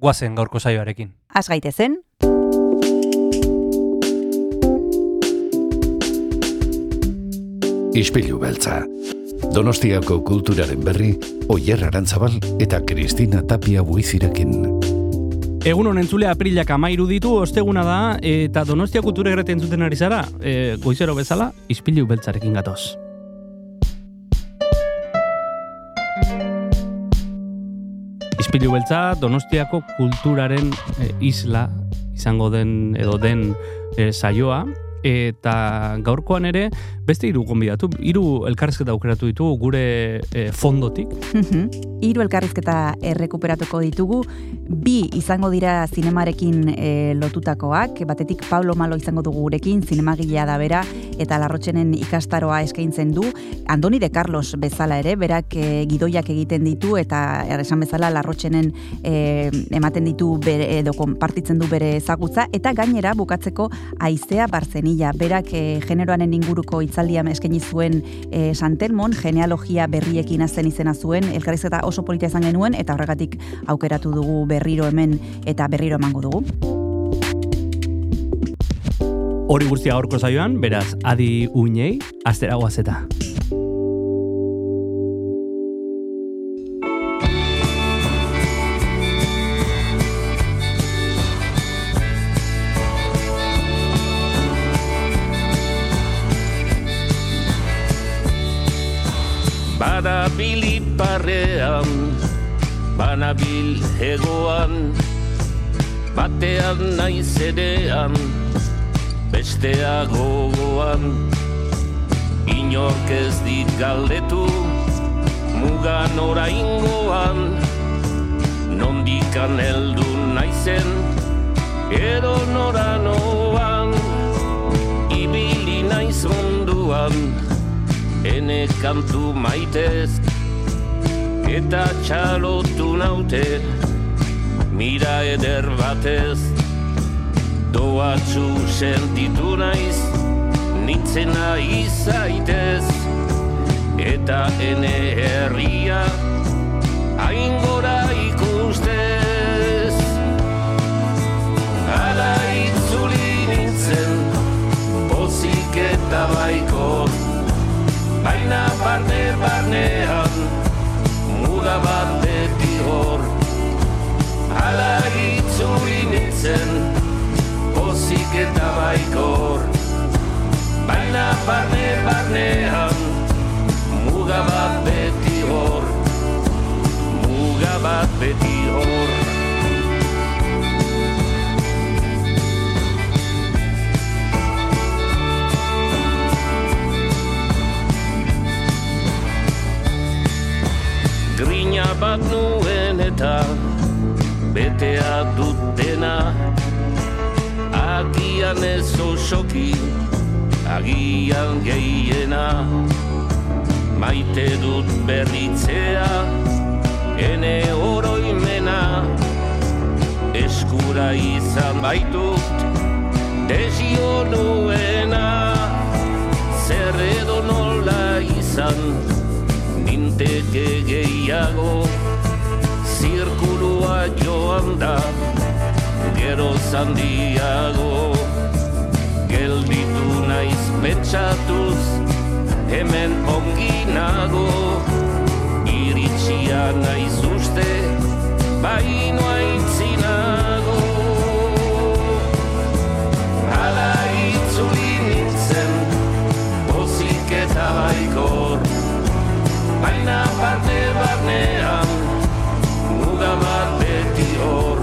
guazen gaurko saioarekin. Az gaitezen, Ispilu beltza. Donostiako kulturaren berri, Oyer Arantzabal eta Kristina Tapia buizirekin. Egun honen zule aprilak amairu ditu, osteguna da, eta Donostia kultura erreten zuten ari zara, e, goizero bezala, ispilu beltzarekin gatoz. Ispilu beltza, Donostiako kulturaren e, isla izango den edo den e, saioa, eta gaurkoan ere beste hiru gonbidatu, hiru elkarrizketa aukeratu ditugu gure e, fondotik. hiru elkarrizketa errekuperatuko ditugu, bi izango dira zinemarekin e, lotutakoak, batetik Pablo Malo izango dugu gurekin, zinemagilea da bera, eta larrotxenen ikastaroa eskaintzen du, Andoni de Carlos bezala ere, berak e, gidoiak egiten ditu, eta esan bezala larrotxenen e, ematen ditu bere, edo konpartitzen du bere ezagutza, eta gainera bukatzeko aizea barzenila, berak e, generoanen inguruko itzaldia eskaini zuen e, Santelmon, genealogia berriekin azten izena zuen, elkarrizketa oso polita izan genuen, eta horregatik aukeratu dugu berriro hemen eta berriro emango dugu. Hori guztia gaurko saioan, beraz, adi uinei, astera guazeta. Banabil iparrean, banabil hegoan, batean naiz edean, bestea gogoan. Inork ez dit galdetu, mugan oraingoan, nondikan heldu naizen, edo noranoan, ibili naiz munduan, ene kantu maitez eta txalotu naute mira eder batez. Doatzu sentitu naiz nintzena izaitez eta ene herria aingora ikustez. Ala itzuli nintzen pozik eta baikor Baina barne barnean Muga bat beti hor. Hala itzuli nintzen Pozik eta baikor. Baina barne barnean Muga bat beti hor. Muga bat beti hor Grina bat nuen eta betea dutena. Agian ez osoki, agian gehiena. Maite dut berritzea, ene oroimena. Eskura izan baitut, desio nuena. Zer edo nola izan, ninteke gehiago Zirkulua joan da Gero zandiago Gelditu naiz pentsatuz Hemen ongi nago. Iritsia naiz uste Baino barnean Muga bat beti hor.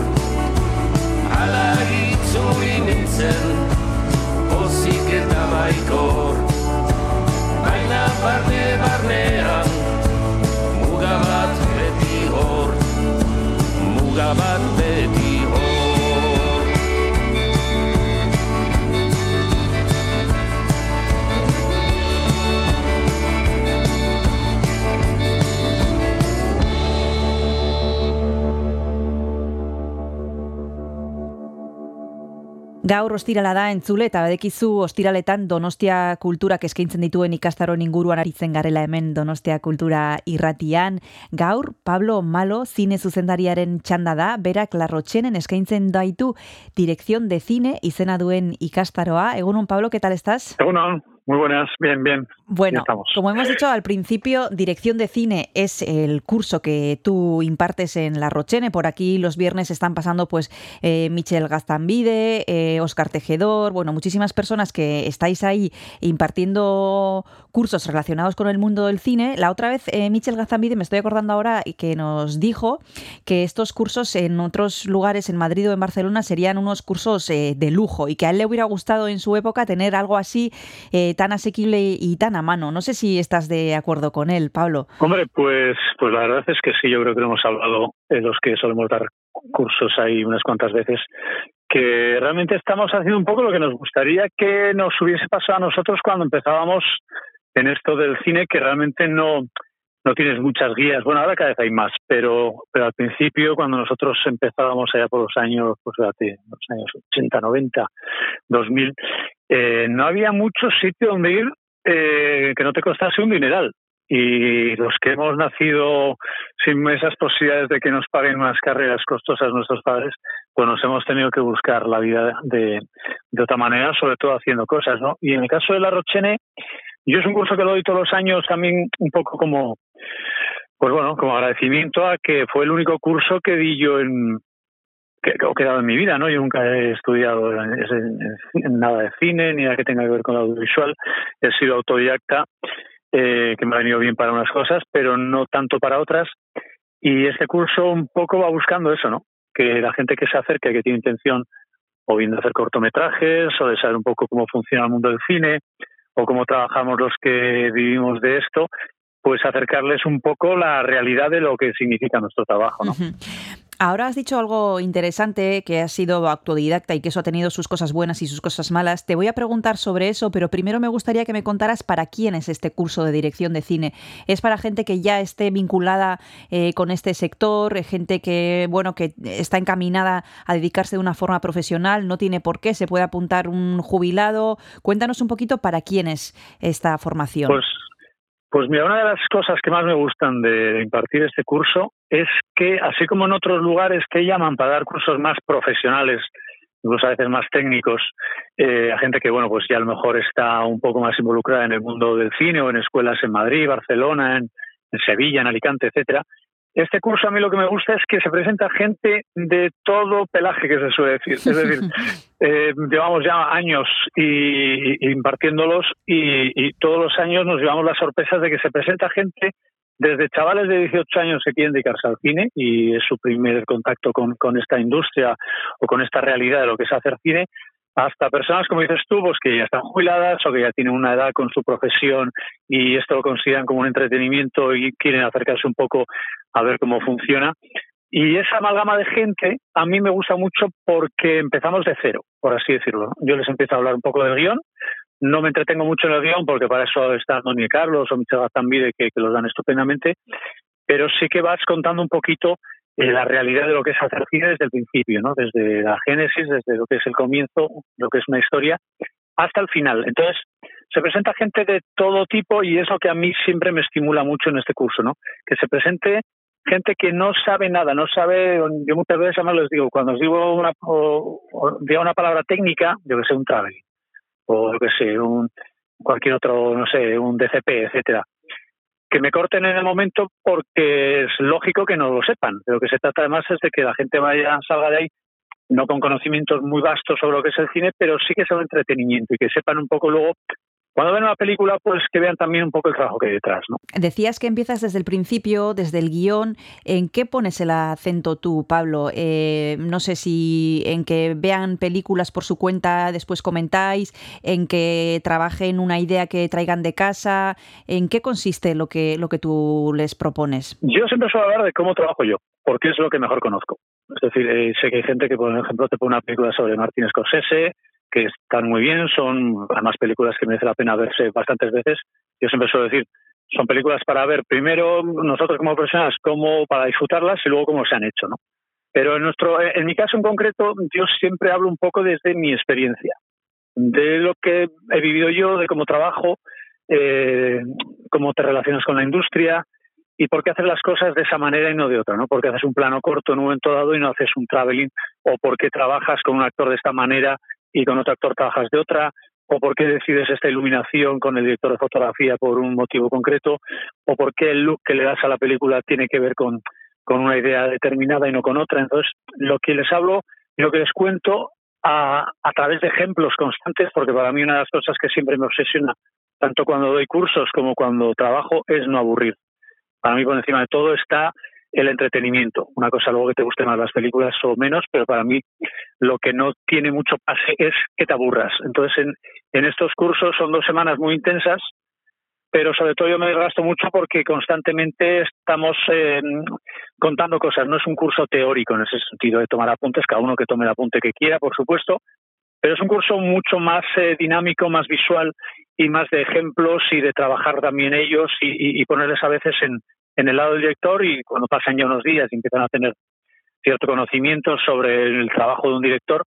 Hala itzuli nintzen Pozik eta baikor Baina parte barnean Muga bat beti hor. Muga bat Gaur ostirala da entzule eta badekizu ostiraletan Donostia kulturak eskaintzen dituen ikastaron inguruan aritzen garela hemen Donostia kultura irratian. Gaur Pablo Malo zine zuzendariaren txanda da, berak larrotxenen eskaintzen daitu direkzion de zine izena duen ikastaroa. Egunon Pablo, ¿qué tal estás? Egunon, Muy buenas, bien, bien. Bueno, como hemos dicho al principio, Dirección de Cine es el curso que tú impartes en La Rochene. Por aquí los viernes están pasando pues eh, Michel Gastambide, eh, Oscar Tejedor, bueno, muchísimas personas que estáis ahí impartiendo cursos relacionados con el mundo del cine. La otra vez eh, Michel Gastambide, me estoy acordando ahora, que nos dijo que estos cursos en otros lugares, en Madrid o en Barcelona, serían unos cursos eh, de lujo y que a él le hubiera gustado en su época tener algo así eh, tan asequible y tan a mano. No sé si estás de acuerdo con él, Pablo. Hombre, pues, pues la verdad es que sí, yo creo que hemos hablado de los que solemos dar cursos ahí unas cuantas veces, que realmente estamos haciendo un poco lo que nos gustaría que nos hubiese pasado a nosotros cuando empezábamos en esto del cine, que realmente no, no tienes muchas guías. Bueno, ahora cada vez hay más, pero, pero al principio, cuando nosotros empezábamos allá por los años, pues los años 80, 90, 2000, eh, no había mucho sitio donde ir eh, que no te costase un dineral. Y los que hemos nacido sin esas posibilidades de que nos paguen unas carreras costosas nuestros padres, pues nos hemos tenido que buscar la vida de, de otra manera, sobre todo haciendo cosas, ¿no? Y en el caso de la Rochene, yo es un curso que lo doy todos los años también un poco como, pues bueno, como agradecimiento a que fue el único curso que di yo en, que, he dado en mi vida, ¿no? Yo nunca he estudiado nada de cine ni nada que tenga que ver con el audiovisual. He sido autodidacta, eh, que me ha venido bien para unas cosas, pero no tanto para otras. Y este curso un poco va buscando eso, ¿no? Que la gente que se acerque, que tiene intención o bien de hacer cortometrajes o de saber un poco cómo funciona el mundo del cine o cómo trabajamos los que vivimos de esto, pues acercarles un poco la realidad de lo que significa nuestro trabajo, ¿no? Uh. Ahora has dicho algo interesante, que has sido autodidacta y que eso ha tenido sus cosas buenas y sus cosas malas. Te voy a preguntar sobre eso, pero primero me gustaría que me contaras para quién es este curso de dirección de cine. ¿Es para gente que ya esté vinculada eh, con este sector, gente que, bueno, que está encaminada a dedicarse de una forma profesional, no tiene por qué, se puede apuntar un jubilado? Cuéntanos un poquito para quién es esta formación. Pues pues mira, una de las cosas que más me gustan de impartir este curso es que, así como en otros lugares que llaman para dar cursos más profesionales, incluso a veces más técnicos, eh, a gente que, bueno, pues ya a lo mejor está un poco más involucrada en el mundo del cine o en escuelas en Madrid, Barcelona, en, en Sevilla, en Alicante, etcétera, este curso a mí lo que me gusta es que se presenta gente de todo pelaje, que se suele decir. Es decir, eh, llevamos ya años y, y impartiéndolos y, y, todos los años nos llevamos las sorpresas de que se presenta gente desde chavales de 18 años que quieren dedicarse al cine y es su primer contacto con, con esta industria o con esta realidad de lo que es hacer cine, hasta personas, como dices tú, pues que ya están jubiladas o que ya tienen una edad con su profesión y esto lo consideran como un entretenimiento y quieren acercarse un poco a ver cómo funciona. Y esa amalgama de gente a mí me gusta mucho porque empezamos de cero, por así decirlo. Yo les empiezo a hablar un poco del guion, no me entretengo mucho en el guion porque para eso está Doni Carlos o Michel Gazambide que, que los dan estupendamente, pero sí que vas contando un poquito eh, la realidad de lo que es hacer cine desde el principio, ¿no? Desde la génesis, desde lo que es el comienzo, lo que es una historia, hasta el final. Entonces, se presenta gente de todo tipo y es lo que a mí siempre me estimula mucho en este curso, ¿no? Que se presente gente que no sabe nada, no sabe, yo muchas veces además les digo, cuando os digo una, digo una palabra técnica, yo que sé, un travel, o yo que sé, un, cualquier otro, no sé, un DCP, etcétera que me corten en el momento porque es lógico que no lo sepan. De lo que se trata además es de que la gente vaya, salga de ahí no con conocimientos muy vastos sobre lo que es el cine, pero sí que sea un entretenimiento y que sepan un poco luego cuando ven una película, pues que vean también un poco el trabajo que hay detrás, ¿no? Decías que empiezas desde el principio, desde el guion. ¿En qué pones el acento tú, Pablo? Eh, no sé si en que vean películas por su cuenta, después comentáis, en que trabajen una idea que traigan de casa. ¿En qué consiste lo que, lo que tú les propones? Yo siempre suelo hablar de cómo trabajo yo, porque es lo que mejor conozco. Es decir, eh, sé que hay gente que, por ejemplo, te pone una película sobre Martin Scorsese, que están muy bien, son además películas que merece la pena verse bastantes veces. Yo siempre suelo decir, son películas para ver primero nosotros como personas, como para disfrutarlas y luego cómo se han hecho, ¿no? Pero en, nuestro, en mi caso en concreto, yo siempre hablo un poco desde mi experiencia, de lo que he vivido yo, de cómo trabajo, eh, cómo te relacionas con la industria y por qué haces las cosas de esa manera y no de otra, ¿no? Porque haces un plano corto en un momento dado y no haces un traveling, o por qué trabajas con un actor de esta manera y con otro actor trabajas de otra, o por qué decides esta iluminación con el director de fotografía por un motivo concreto, o por qué el look que le das a la película tiene que ver con, con una idea determinada y no con otra. Entonces, lo que les hablo, lo que les cuento a, a través de ejemplos constantes, porque para mí una de las cosas que siempre me obsesiona, tanto cuando doy cursos como cuando trabajo, es no aburrir. Para mí, por encima de todo, está el entretenimiento. Una cosa luego que te gusten más las películas o menos, pero para mí lo que no tiene mucho pase es que te aburras. Entonces, en, en estos cursos son dos semanas muy intensas, pero sobre todo yo me desgasto mucho porque constantemente estamos eh, contando cosas. No es un curso teórico en ese sentido de tomar apuntes, cada uno que tome el apunte que quiera, por supuesto, pero es un curso mucho más eh, dinámico, más visual y más de ejemplos y de trabajar también ellos y, y ponerles a veces en, en el lado del director y cuando pasan ya unos días y empiezan a tener cierto conocimiento sobre el trabajo de un director,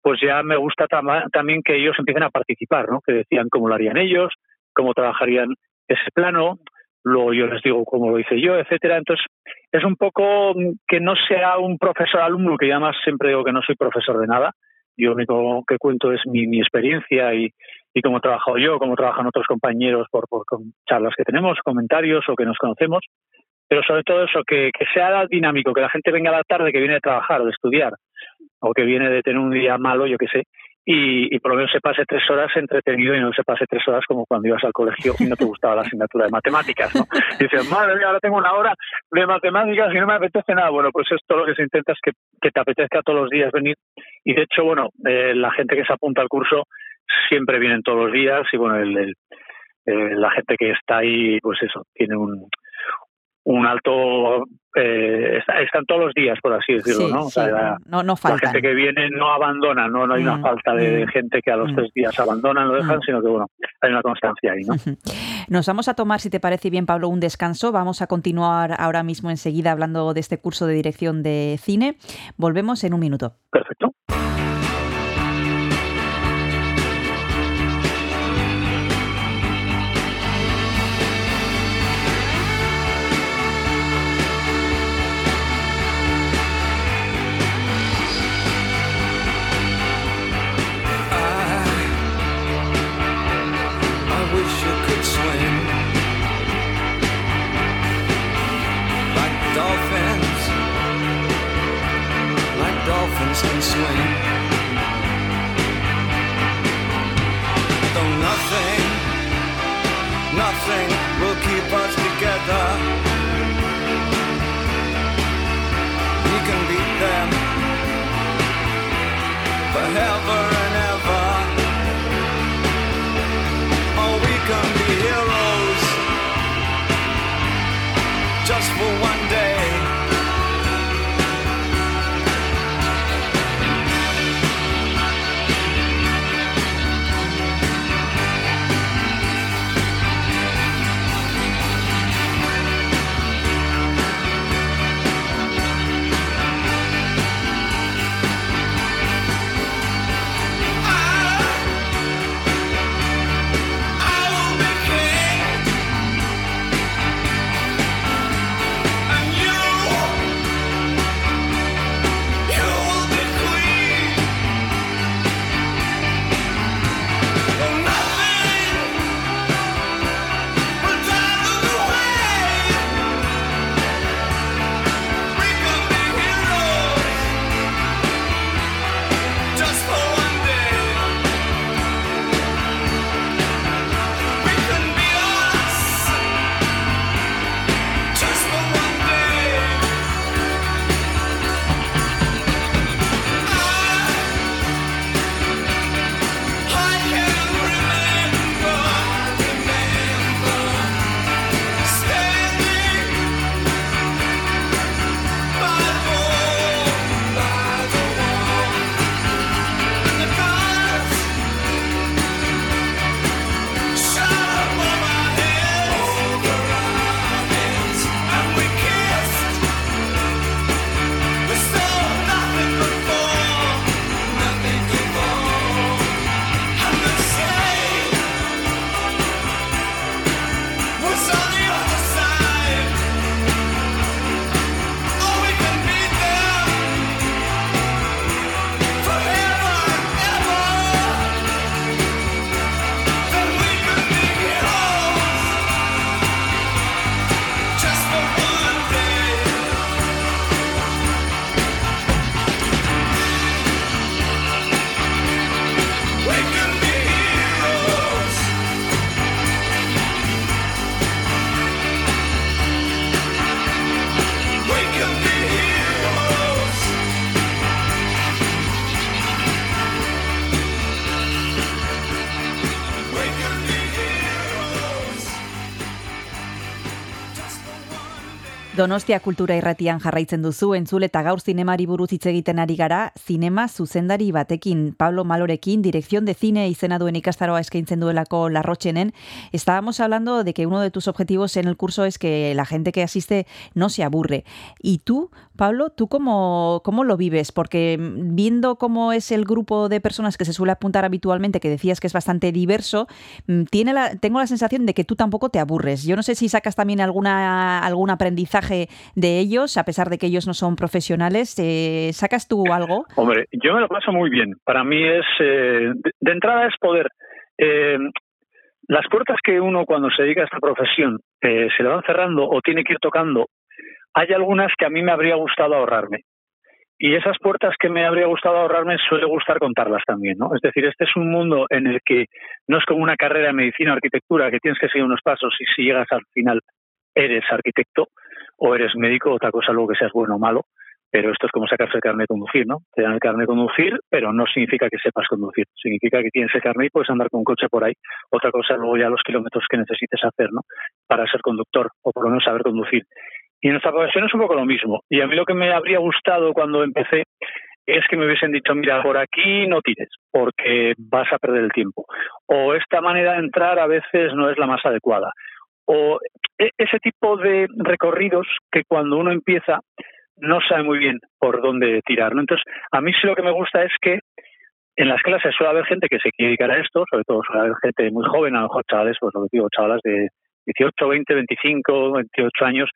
pues ya me gusta también que ellos empiecen a participar, ¿no? Que decían cómo lo harían ellos, cómo trabajarían ese plano, luego yo les digo cómo lo hice yo, etcétera. Entonces, es un poco que no sea un profesor alumno, que además siempre digo que no soy profesor de nada. Yo único que cuento es mi, mi experiencia y, y cómo he trabajado yo, cómo trabajan otros compañeros por, por charlas que tenemos, comentarios o que nos conocemos. Pero sobre todo eso, que, que sea dinámico, que la gente venga a la tarde, que viene de trabajar o de estudiar, o que viene de tener un día malo, yo qué sé, y, y, por lo menos se pase tres horas entretenido y no se pase tres horas como cuando ibas al colegio y no te gustaba la asignatura de matemáticas, ¿no? Dices, madre mía, ahora tengo una hora de matemáticas y no me apetece nada. Bueno, pues esto lo que se intenta es que, que te apetezca todos los días venir. Y de hecho, bueno, eh, la gente que se apunta al curso siempre vienen todos los días y bueno, el, el, eh, la gente que está ahí, pues eso, tiene un, un alto eh, está, están todos los días por así decirlo Sí, no o sea, sí, la, no, no la faltan. gente que viene no abandona no no hay una Mm, falta de mm, gente que a los mm. tres días abandonan lo dejan sino que bueno hay una constancia ahí no. Nos vamos a tomar, si te parece bien, Pablo, un descanso. Vamos a continuar ahora mismo enseguida hablando de este curso de dirección de cine. Volvemos en un minuto. perfecto Donostia kultura irratian jarraitzen duzu, entzule eta gaur zinemari buruz hitz egiten ari gara, zinema zuzendari batekin, Pablo Malorekin, dirección de cine izena duen ikastaroa eskaintzen duelako larrotxenen. Estábamos hablando de que uno de tus objetivos en el curso es que la gente que asiste no se aburre. Y tú, Pablo, ¿tú cómo, cómo lo vives? Porque viendo cómo es el grupo de personas que se suele apuntar habitualmente, que decías que es bastante diverso, mm, tengo la sensación de que tú tampoco te aburres. Yo no sé si sacas también alguna, algún aprendizaje de ellos, a pesar de que ellos no son profesionales. Eh, ¿Sacas tú algo? Hombre, yo me lo paso muy bien. Para mí es, eh, de, entrada es poder... Eh, las puertas que uno cuando se dedica a esta profesión se le van cerrando o tiene que ir tocando, hay algunas que a mí me habría gustado ahorrarme. Y esas puertas que me habría gustado ahorrarme suele gustar contarlas también, ¿no? Es decir, este es un mundo en el que no es como una carrera de medicina o arquitectura que tienes que seguir unos pasos y si llegas al final eres arquitecto, o eres médico, otra cosa luego que seas bueno o malo, pero esto es como sacarse el carnet de conducir, ¿no? Te dan el carnet de conducir, pero no significa que sepas conducir, significa que tienes el carnet y puedes andar con un coche por ahí. Otra cosa luego ya los kilómetros que necesites hacer, ¿no? Para ser conductor o por lo menos saber conducir. Y en nuestra profesión es un poco lo mismo. Y a mí lo que me habría gustado cuando empecé es que me hubiesen dicho, mira, por aquí no tires, porque vas a perder el tiempo. O esta manera de entrar a veces no es la más adecuada o e, ese tipo de recorridos que cuando uno empieza no sabe muy bien por dónde tirar. Entonces, a mí sí lo que me gusta es que en las clases suele haber gente que se quiere dedicar a esto, sobre todo suele haber gente muy joven, a lo mejor chavales, pues lo que digo, chavalas de 18, 20, 25, 28 años,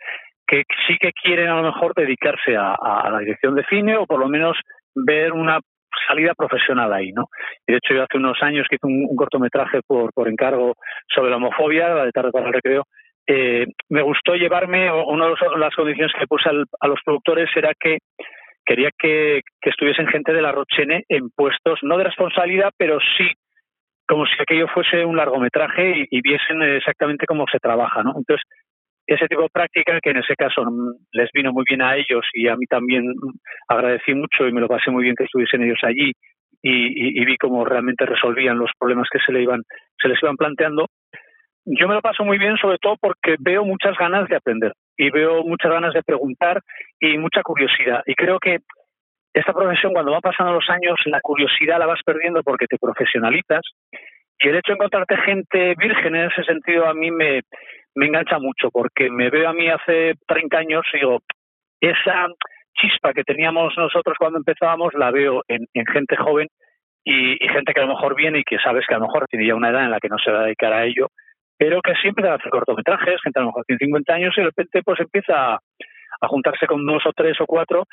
que sí que quieren a lo mejor dedicarse a la dirección de cine o por lo menos ver una salida profesional ahí, ¿no? Y de hecho yo hace unos años que hice un, cortometraje por, por encargo sobre la homofobia, la de tarde para el recreo, eh, me gustó llevarme, una de las condiciones que puse a los productores era que quería que, estuviesen gente de la Rochene en puestos, no de responsabilidad, pero sí como si aquello fuese un largometraje y, y viesen exactamente cómo se trabaja, ¿no? Entonces, ese tipo de práctica que en ese caso les vino muy bien a ellos y a mí también agradecí mucho y me lo pasé muy bien que estuviesen ellos allí y, vi cómo realmente resolvían los problemas que se le iban se les iban planteando. Yo me lo paso muy bien sobre todo porque veo muchas ganas de aprender y veo muchas ganas de preguntar y mucha curiosidad. Y creo que esta profesión cuando van pasando los años la curiosidad la vas perdiendo porque te profesionalizas. Y el hecho de encontrarte gente virgen en ese sentido a mí me, me engancha mucho porque me veo a mí hace 30 años y digo, esa chispa que teníamos nosotros cuando empezábamos la veo en, gente joven y, gente que a lo mejor viene y que sabes que a lo mejor tiene ya una edad en la que no se va a dedicar a ello, pero que siempre hace cortometrajes, gente a lo mejor tiene 50 años y de repente pues empieza a, juntarse con dos o tres o cuatro.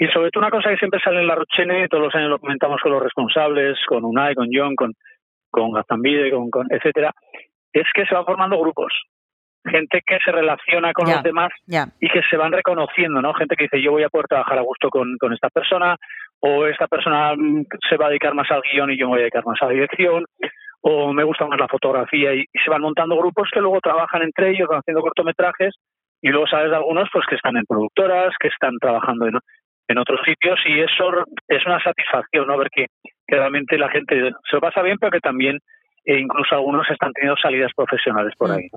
Y sobre todo una cosa que siempre sale en la Rochene, todos los años lo comentamos con los responsables, con Unai, con John, con, con Gazambide, con etcétera, es que se van formando grupos gente que se relaciona con los demás y que se van reconociendo, ¿no? Gente que dice, yo voy a poder trabajar a gusto con, con esta persona, o esta persona mm, se va a dedicar más al guion y yo me voy a dedicar más a la dirección, o me gusta más la fotografía, y, se van montando grupos que luego trabajan entre ellos, van haciendo cortometrajes, y luego sabes de algunos pues que están en productoras, que están trabajando en, en otros sitios, y eso es una satisfacción, ¿no? Ver que, que realmente la gente se lo pasa bien, pero que también e incluso algunos están teniendo salidas profesionales por ahí.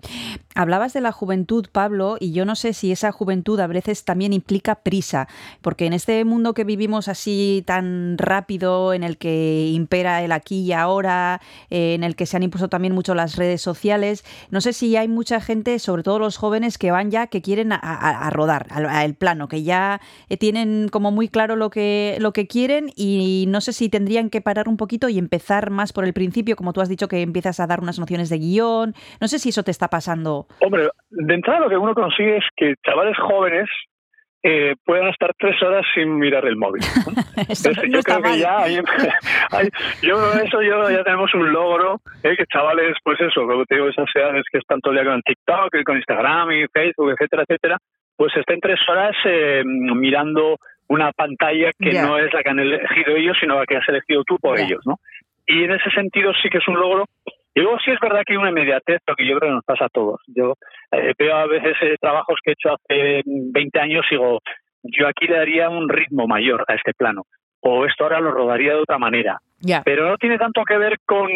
Hablabas de la juventud, Pablo, y yo no sé si esa juventud a veces también implica prisa, porque en este mundo que vivimos así tan rápido, en el que impera el aquí y ahora, eh, en el que se han impuesto también mucho las redes sociales, no sé si hay mucha gente, sobre todo los jóvenes, que van ya, que quieren a, rodar, al plano, que ya eh, tienen como muy claro lo que, lo que quieren y no sé si tendrían que parar un poquito y empezar más por el principio, como tú has dicho que empiezas a dar unas nociones de guion. No sé si eso te está pasando. Hombre, de entrada lo que uno consigue es que chavales jóvenes eh, puedan estar tres horas sin mirar el móvil. yo creo que ya yo, eso yo ya tenemos un logro, eh, que chavales, pues eso, como te digo, esas edades que están todo el día con TikTok, con Instagram y Facebook, etcétera, etcétera, pues estén tres horas eh, mirando una pantalla que no es la que han elegido ellos, sino la que has elegido tú por ellos, ¿no? y en ese sentido sí que es un logro. Luego sí es verdad que hay una inmediatez, lo que yo creo que nos pasa a todos. Yo eh, veo a veces eh, trabajos que he hecho hace 20 años y digo, yo aquí le daría un ritmo mayor a este plano, o esto ahora lo rodaría de otra manera. Pero no tiene tanto que ver con,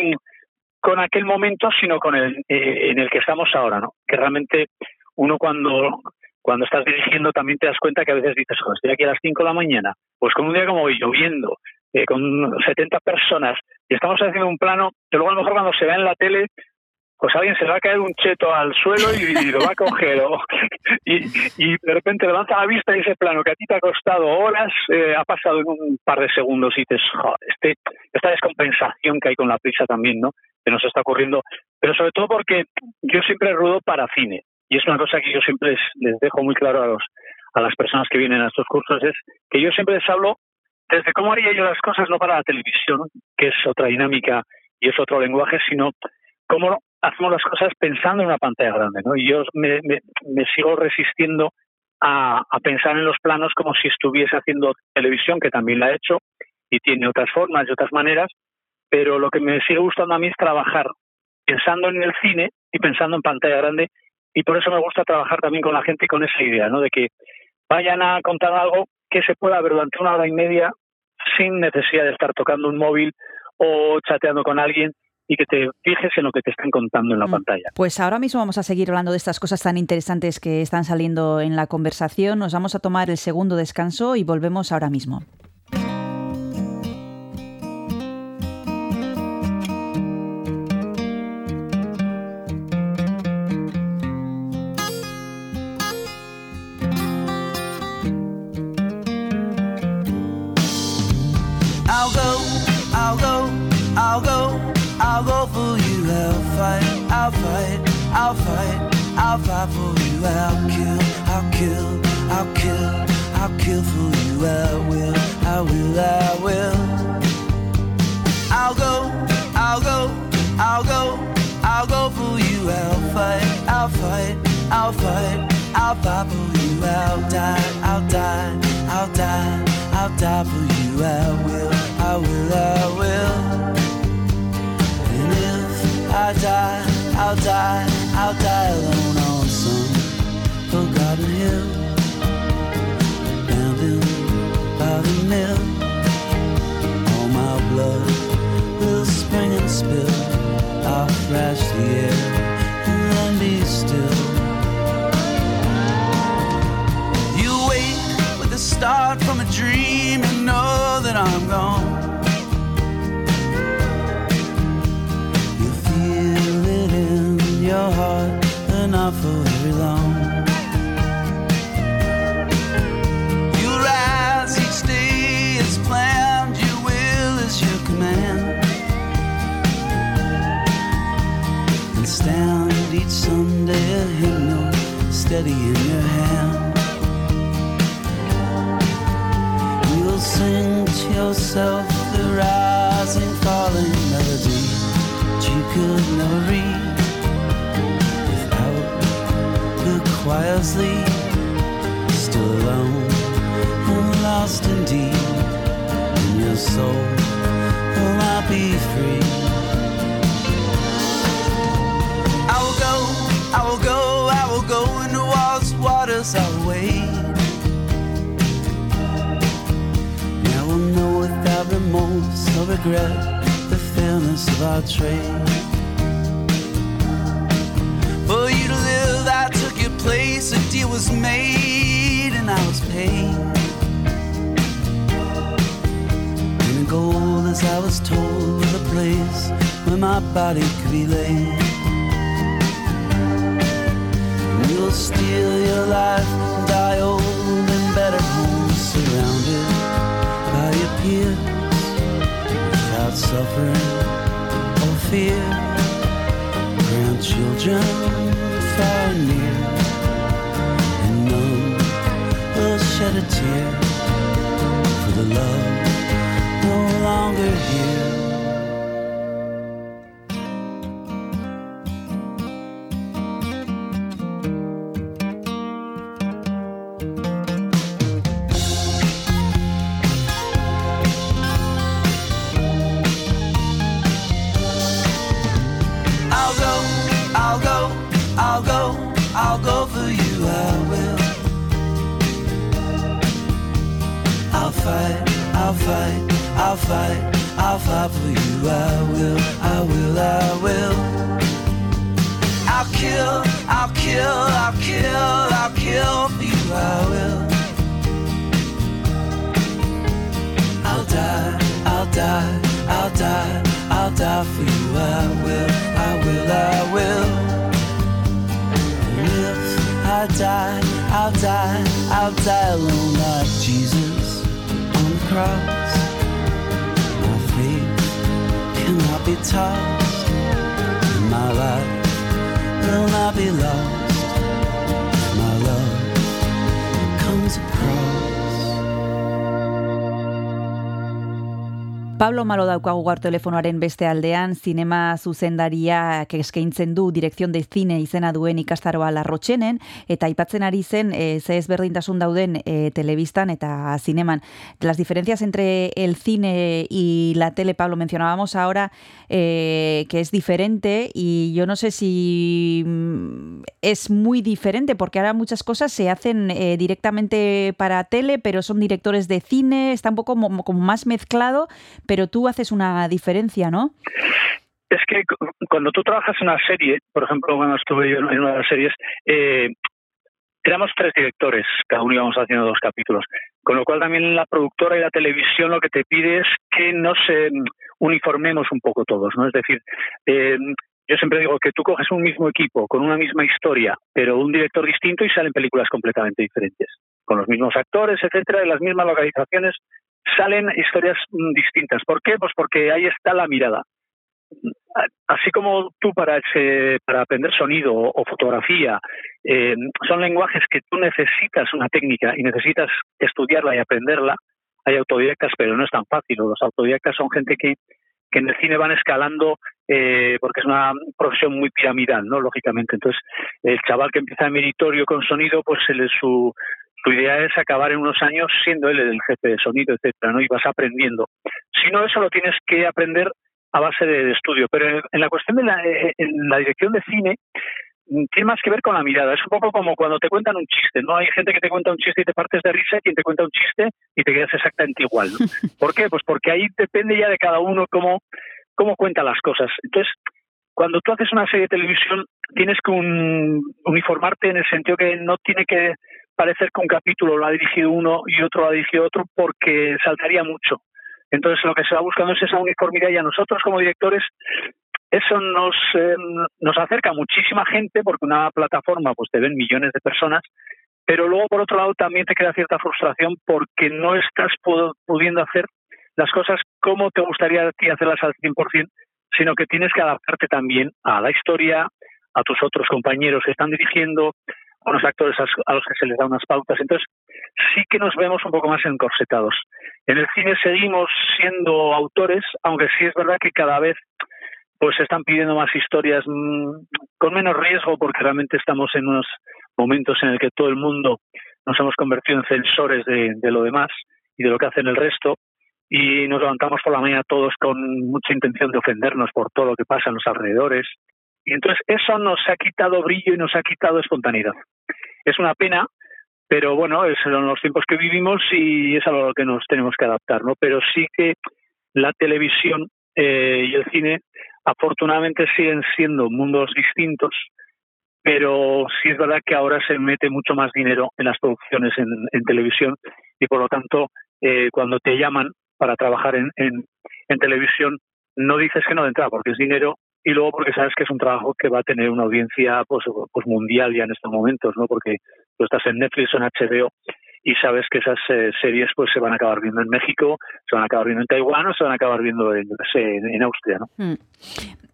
con aquel momento, sino con el eh, en el que estamos ahora, ¿no? Que realmente uno cuando cuando estás dirigiendo también te das cuenta que a veces dices, joder, estoy aquí a las 5 de la mañana, pues con un día como hoy, lloviendo, eh, con 70 personas, y estamos haciendo un plano que luego a lo mejor cuando se ve en la tele, pues alguien se le va a caer un cheto al suelo y, lo va a coger, o- y, de repente levanta la vista y ese plano que a ti te ha costado horas, eh, ha pasado en un par de segundos y dices, este, esta descompensación que hay con la prisa también, ¿no? Que nos está ocurriendo, pero sobre todo porque yo siempre rudo para cine, y es una cosa que yo siempre les, les dejo muy claro a los a las personas que vienen a estos cursos es que yo siempre les hablo desde cómo haría yo las cosas no para la televisión, que es otra dinámica y es otro lenguaje, sino cómo hacemos las cosas pensando en una pantalla grande, ¿no? Y yo me, me- me sigo resistiendo a, a pensar en los planos como si estuviese haciendo televisión, que también la he hecho y tiene otras formas y otras maneras, pero lo que me sigue gustando a mí es trabajar pensando en el cine y pensando en pantalla grande y por eso me gusta trabajar también con la gente con esa idea, ¿no? De que vayan a contar algo que se pueda ver durante una hora y media sin necesidad de estar tocando un móvil o chateando con alguien y que te fijes en lo que te están contando en la Mm. pantalla. Pues ahora mismo vamos a seguir hablando de estas cosas tan interesantes que están saliendo en la conversación. Nos vamos a tomar el segundo descanso y volvemos ahora mismo. I'll fight for you. I'll kill, I'll kill, I'll kill, I'll kill for you. I will, I will, I will. I'll go, I'll go, I'll go, I'll go for you. I'll fight, I'll fight, I'll fight, I'll fight for you. I'll die, I'll die, I'll die, I'll die for you. I will, I will, I will. And if I die, I'll die, I'll die alone on some forgotten hill, abandoned by the mill. All my blood will spring and spill. I'll thrash the air and then be still. You wake with the start from a dream and know that I'm gone. Your heart, and not for very long. You rise each day as planned, your will is your command. And stand each Sunday a hymnal steady in your hand. You'll sing to yourself the rising, falling melody that you could never read lead. Still alone and lost indeed, In your soul will not be free. I will go, I will go, I will go into all waters. I will wait. And I will know without remorse or regret the fairness of our trade. Place. A deal was made, and I was paid. And the goal, as I was told, was a place where my body could be laid. And you'll steal your life and die old in better homes, surrounded by your peers, without suffering or fear. Grandchildren far near, shed a tear for the love no longer here. is a cross. Pablo Malo daukagu telefonoaren beste aldean, zinema zuzendariak eskaintzen du direkzion de zine izena duen ikastaroa larrotxenen, eta aipatzen ari zen e, ze ezberdintasun dauden e, telebistan eta zineman. Las diferencias entre el cine y la tele, Pablo, mencionábamos ahora eh, que es diferente y yo no sé si mm, es muy diferente porque ahora muchas cosas se hacen directamente para tele, pero son directores de cine, está un poco como más mezclado, pero tú haces una diferencia, ¿no? Es que cu- cuando tú trabajas en una serie, por ejemplo, cuando estuve yo en una de las series, eh, éramos tres directores, cada uno íbamos haciendo dos capítulos. Con lo cual también la productora y la televisión lo que te pide es que nos eh, uniformemos un poco todos, ¿no? Es decir, eh, yo siempre digo que tú coges un mismo equipo con una misma historia, pero un director distinto y salen películas completamente diferentes. Con los mismos actores, etcétera, y las mismas localizaciones, salen historias mm, distintas. ¿Por qué? Pues porque ahí está la mirada. Así como tú para ese, para aprender sonido o fotografía eh, son lenguajes que tú necesitas una técnica y necesitas estudiarla y aprenderla, hay autodidactas, pero no es tan fácil. Los autodidactas son gente que, que en el cine van escalando eh, porque es una profesión muy piramidal, ¿no? Lógicamente. Entonces, el chaval que empieza en meritorio con sonido, pues él, su, su idea es acabar en unos años siendo él el jefe de sonido, etcétera, ¿no? Y vas aprendiendo. Si no, eso lo tienes que aprender a base de, de estudio. Pero en, la cuestión de la, eh, en la dirección de cine, mm, tiene más que ver con la mirada. Es un poco como cuando te cuentan un chiste, ¿no? Hay gente que te cuenta un chiste y te partes de risa, y quien te cuenta un chiste y te quedas exactamente igual. ¿no? ¿Por qué? Pues porque ahí depende ya de cada uno cómo, cómo cuenta las cosas. Entonces, cuando tú haces una serie de televisión, tienes que un- uniformarte en el sentido que no tiene que parecer que un capítulo lo ha dirigido uno y otro lo ha dirigido otro porque saltaría mucho. Entonces, lo que se va buscando es esa uniformidad y a nosotros como directores eso nos, eh, nos acerca muchísima gente porque una plataforma pues te ven millones de personas, pero luego por otro lado también te queda cierta frustración porque no estás pu- pudiendo hacer las cosas como te gustaría a ti hacerlas al 100%, sino que tienes que adaptarte también a la historia, a tus otros compañeros que están dirigiendo, a unos actores a los que se les da unas pautas. Entonces, sí que nos vemos un poco más encorsetados. En el cine seguimos siendo autores, aunque sí es verdad que cada vez pues se están pidiendo más historias mm, con menos riesgo porque realmente estamos en unos momentos en el que todo el mundo nos hemos convertido en censores de, de lo demás y de lo que hacen el resto y nos levantamos por la mañana todos con mucha intención de ofendernos por todo lo que pasa en los alrededores y entonces eso nos ha quitado brillo y nos ha quitado espontaneidad. Es una pena, pero bueno, es son los tiempos que vivimos y es a lo que nos tenemos que adaptar, ¿no? Pero sí que la televisión eh, y el cine afortunadamente siguen siendo mundos distintos, pero sí es verdad que ahora se mete mucho más dinero en las producciones en, en televisión y por lo tanto eh, cuando te llaman para trabajar en, en, en televisión no dices que no de entrada porque es dinero y luego porque sabes que es un trabajo que va a tener una audiencia pues, pues mundial ya en estos momentos, ¿no? Porque tú estás en Netflix o en HBO y sabes que esas eh, series pues se van a acabar viendo en México, se van a acabar viendo en Taiwán o se van a acabar viendo en, en, Austria, ¿no? Mm.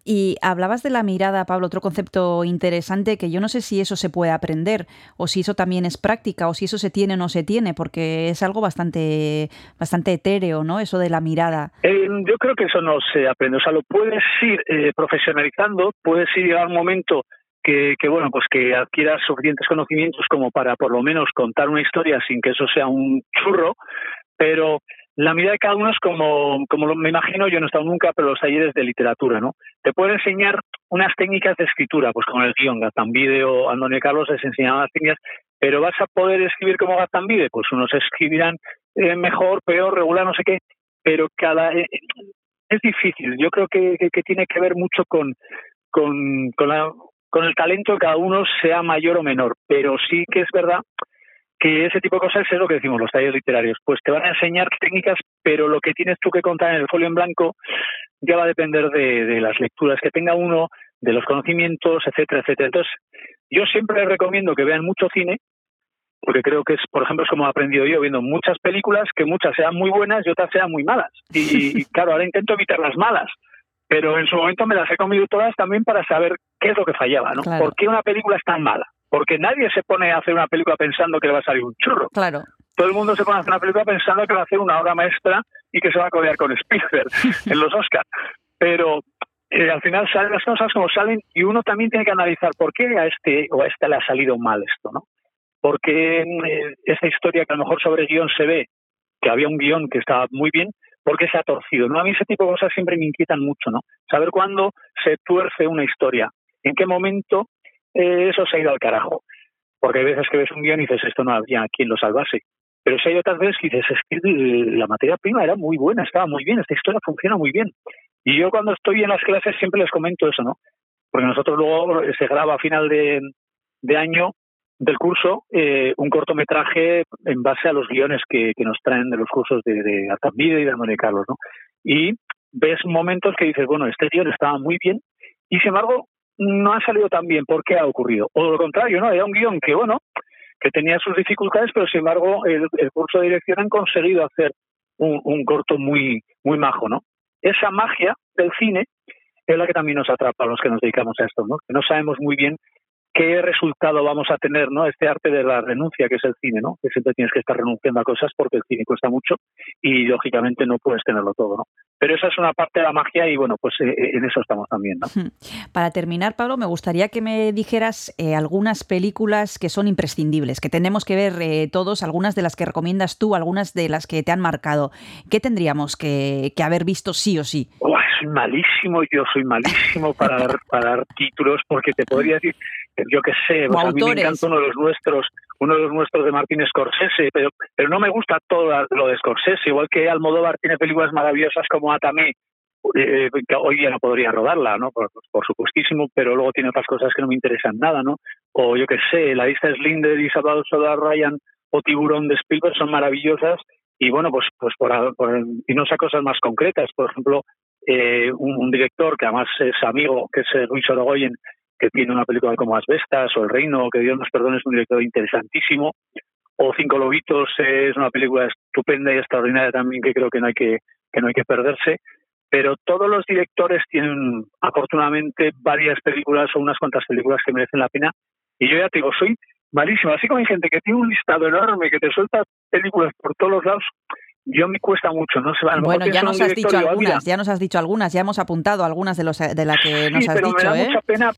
Y hablabas de la mirada, Pablo, otro concepto interesante que yo no sé si eso se puede aprender o si eso también es práctica o si eso se tiene o no se tiene, porque es algo bastante, bastante etéreo, ¿no? Eso de la mirada. Eh, yo creo que eso no se aprende, o sea, lo puedes ir eh, profesionalizando, puedes ir a un momento que, que, bueno, pues que adquieras suficientes conocimientos como para por lo menos contar una historia sin que eso sea un churro, pero la mirada de cada uno es como, como me imagino, yo no he estado nunca, pero los talleres de literatura, ¿no? Te pueden enseñar unas técnicas de escritura, pues como el guion, Gazambide o Antonio Carlos les enseñaban las técnicas, pero vas a poder escribir como Gazambide, pues unos escribirán eh, mejor, peor, regular, no sé qué, pero cada... Eh, es difícil, yo creo que, que, que tiene que ver mucho con, con, con, la, con el talento de cada uno, sea mayor o menor, pero sí que es verdad que ese tipo de cosas es lo que decimos los talleres literarios. Pues te van a enseñar técnicas, pero lo que tienes tú que contar en el folio en blanco ya va a depender de, de las lecturas que tenga uno, de los conocimientos, etcétera, etcétera. Entonces, yo siempre les recomiendo que vean mucho cine, porque creo que es, por ejemplo, es como he aprendido yo viendo muchas películas, que muchas sean muy buenas y otras sean muy malas. Y, y, claro, ahora intento evitar las malas, pero en su momento me las he comido todas también para saber qué es lo que fallaba, ¿no? Claro. ¿Por qué una película es tan mala? Porque nadie se pone a hacer una película pensando que le va a salir un churro. Claro. Todo el mundo se pone a hacer una película pensando que va a hacer una obra maestra y que se va a codear con Spielberg en los Oscars. Pero eh, al final salen las cosas como salen y uno también tiene que analizar por qué a este o a esta le ha salido mal esto, ¿no? Porque eh, esta historia que a lo mejor sobre guion se ve que había un guion que estaba muy bien, ¿por qué se ha torcido? ¿no? A mí ese tipo de cosas siempre me inquietan mucho, ¿no? Saber cuándo se tuerce una historia, en qué momento eh, eso se ha ido al carajo. Porque hay veces que ves un guion y dices, esto no había quien lo salvase. Pero si hay otras veces que dices, es que eh, la materia prima era muy buena, estaba muy bien, esta historia funciona muy bien. Y yo cuando estoy en las clases siempre les comento eso, ¿no? Porque nosotros luego se graba a final de año del curso eh, un cortometraje en base a los guiones que, nos traen de los cursos de, de y de Antonio Carlos, ¿no? Y ves momentos que dices, bueno, este guion estaba muy bien y sin embargo no ha salido tan bien. ¿Por qué ha ocurrido? O lo contrario, ¿no? Era un guion que, bueno, que tenía sus dificultades, pero sin embargo el, el curso de dirección han conseguido hacer un, un corto muy, muy majo, ¿no? Esa magia del cine es la que también nos atrapa a los que nos dedicamos a esto, ¿no? Que no sabemos muy bien qué resultado vamos a tener, ¿no? Este arte de la renuncia que es el cine, ¿no? Que siempre tienes que estar renunciando a cosas porque el cine cuesta mucho y lógicamente no puedes tenerlo todo, ¿no? Pero esa es una parte de la magia y bueno, pues eh, en eso estamos también, ¿no? Para terminar, Pablo, me gustaría que me dijeras eh, algunas películas que son imprescindibles, que tenemos que ver eh, todos, algunas de las que recomiendas tú, algunas de las que te han marcado. ¿Qué tendríamos que, que haber visto sí o sí? Malísimo, yo soy malísimo para dar, para dar títulos porque te podría decir yo qué sé, pues a mí me encanta uno de los nuestros, uno de los nuestros de Martín Scorsese, pero, pero no me gusta todo lo de Scorsese, igual que Almodóvar tiene películas maravillosas como Atame, eh, que hoy día no podría rodarla, ¿no? Por, por, supuestísimo, pero luego tiene otras cosas que no me interesan nada, ¿no? O yo qué sé, La lista Slinder y Salvador Soda Ryan o Tiburón de Spielberg son maravillosas y bueno, pues pues por, por irnos a cosas más concretas, por ejemplo, eh, un, director que además es amigo, que es Luis Orogoyen, que tiene una película como Asbestas o El Reino, que Dios nos perdone, es un director interesantísimo. O Cinco Lobitos es una película estupenda y extraordinaria también que creo que no hay que, que, no hay que perderse. Pero todos los directores tienen afortunadamente varias películas o unas cuantas películas que merecen la pena. Y yo ya te digo, soy malísimo. Así como hay gente que tiene un listado enorme, que te suelta películas por todos los lados, yo me cuesta mucho, no se va. Bueno, ya nos has dicho algunas, ya nos has dicho algunas, ya hemos apuntado algunas de los de las que nos has pero dicho, me da ¿eh? mucha pena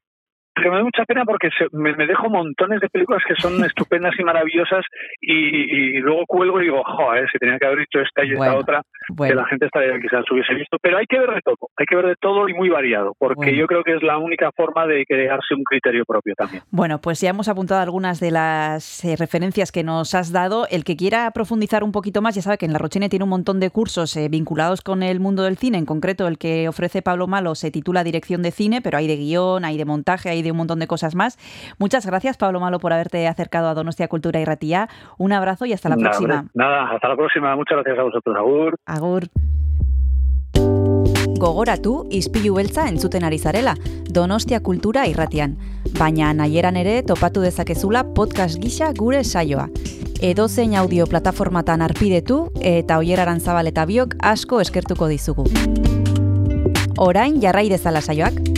pero me da mucha pena porque se, me, me, dejo montones de películas que son estupendas y maravillosas y, y, luego cuelgo y digo, joder, si tenía que haber dicho esta y bueno, esta otra, bueno. que la gente estaría quizás hubiese visto. Pero hay que ver de todo, hay que ver de todo y muy variado, porque bueno. yo creo que es la única forma de crearse un criterio propio también. Bueno, pues ya hemos apuntado algunas de las eh, referencias que nos has dado. El que quiera profundizar un poquito más, ya sabe que en La Rochene tiene un montón de cursos eh, vinculados con el mundo del cine, en concreto el que ofrece Pablo Malo se titula Dirección de Cine, pero hay de guion, hay de montaje, hay de un montón de cosas más. Muchas gracias, Pablo Malo, por haberte acercado a Donostia Cultura y Ratía. Un abrazo y hasta la nada, próxima. Hombre, nada, hasta la próxima. Muchas gracias a vosotros. Agur. Agur. Gogoratu, izpilu beltza entzuten ari zarela, Donostia Kultura irratian. Baina nahieran ere topatu dezakezula podcast gisa gure saioa. Edozein audio plataformatan arpidetu eta oieraran zabal eta biok asko eskertuko dizugu. Orain jarrai dezala saioak.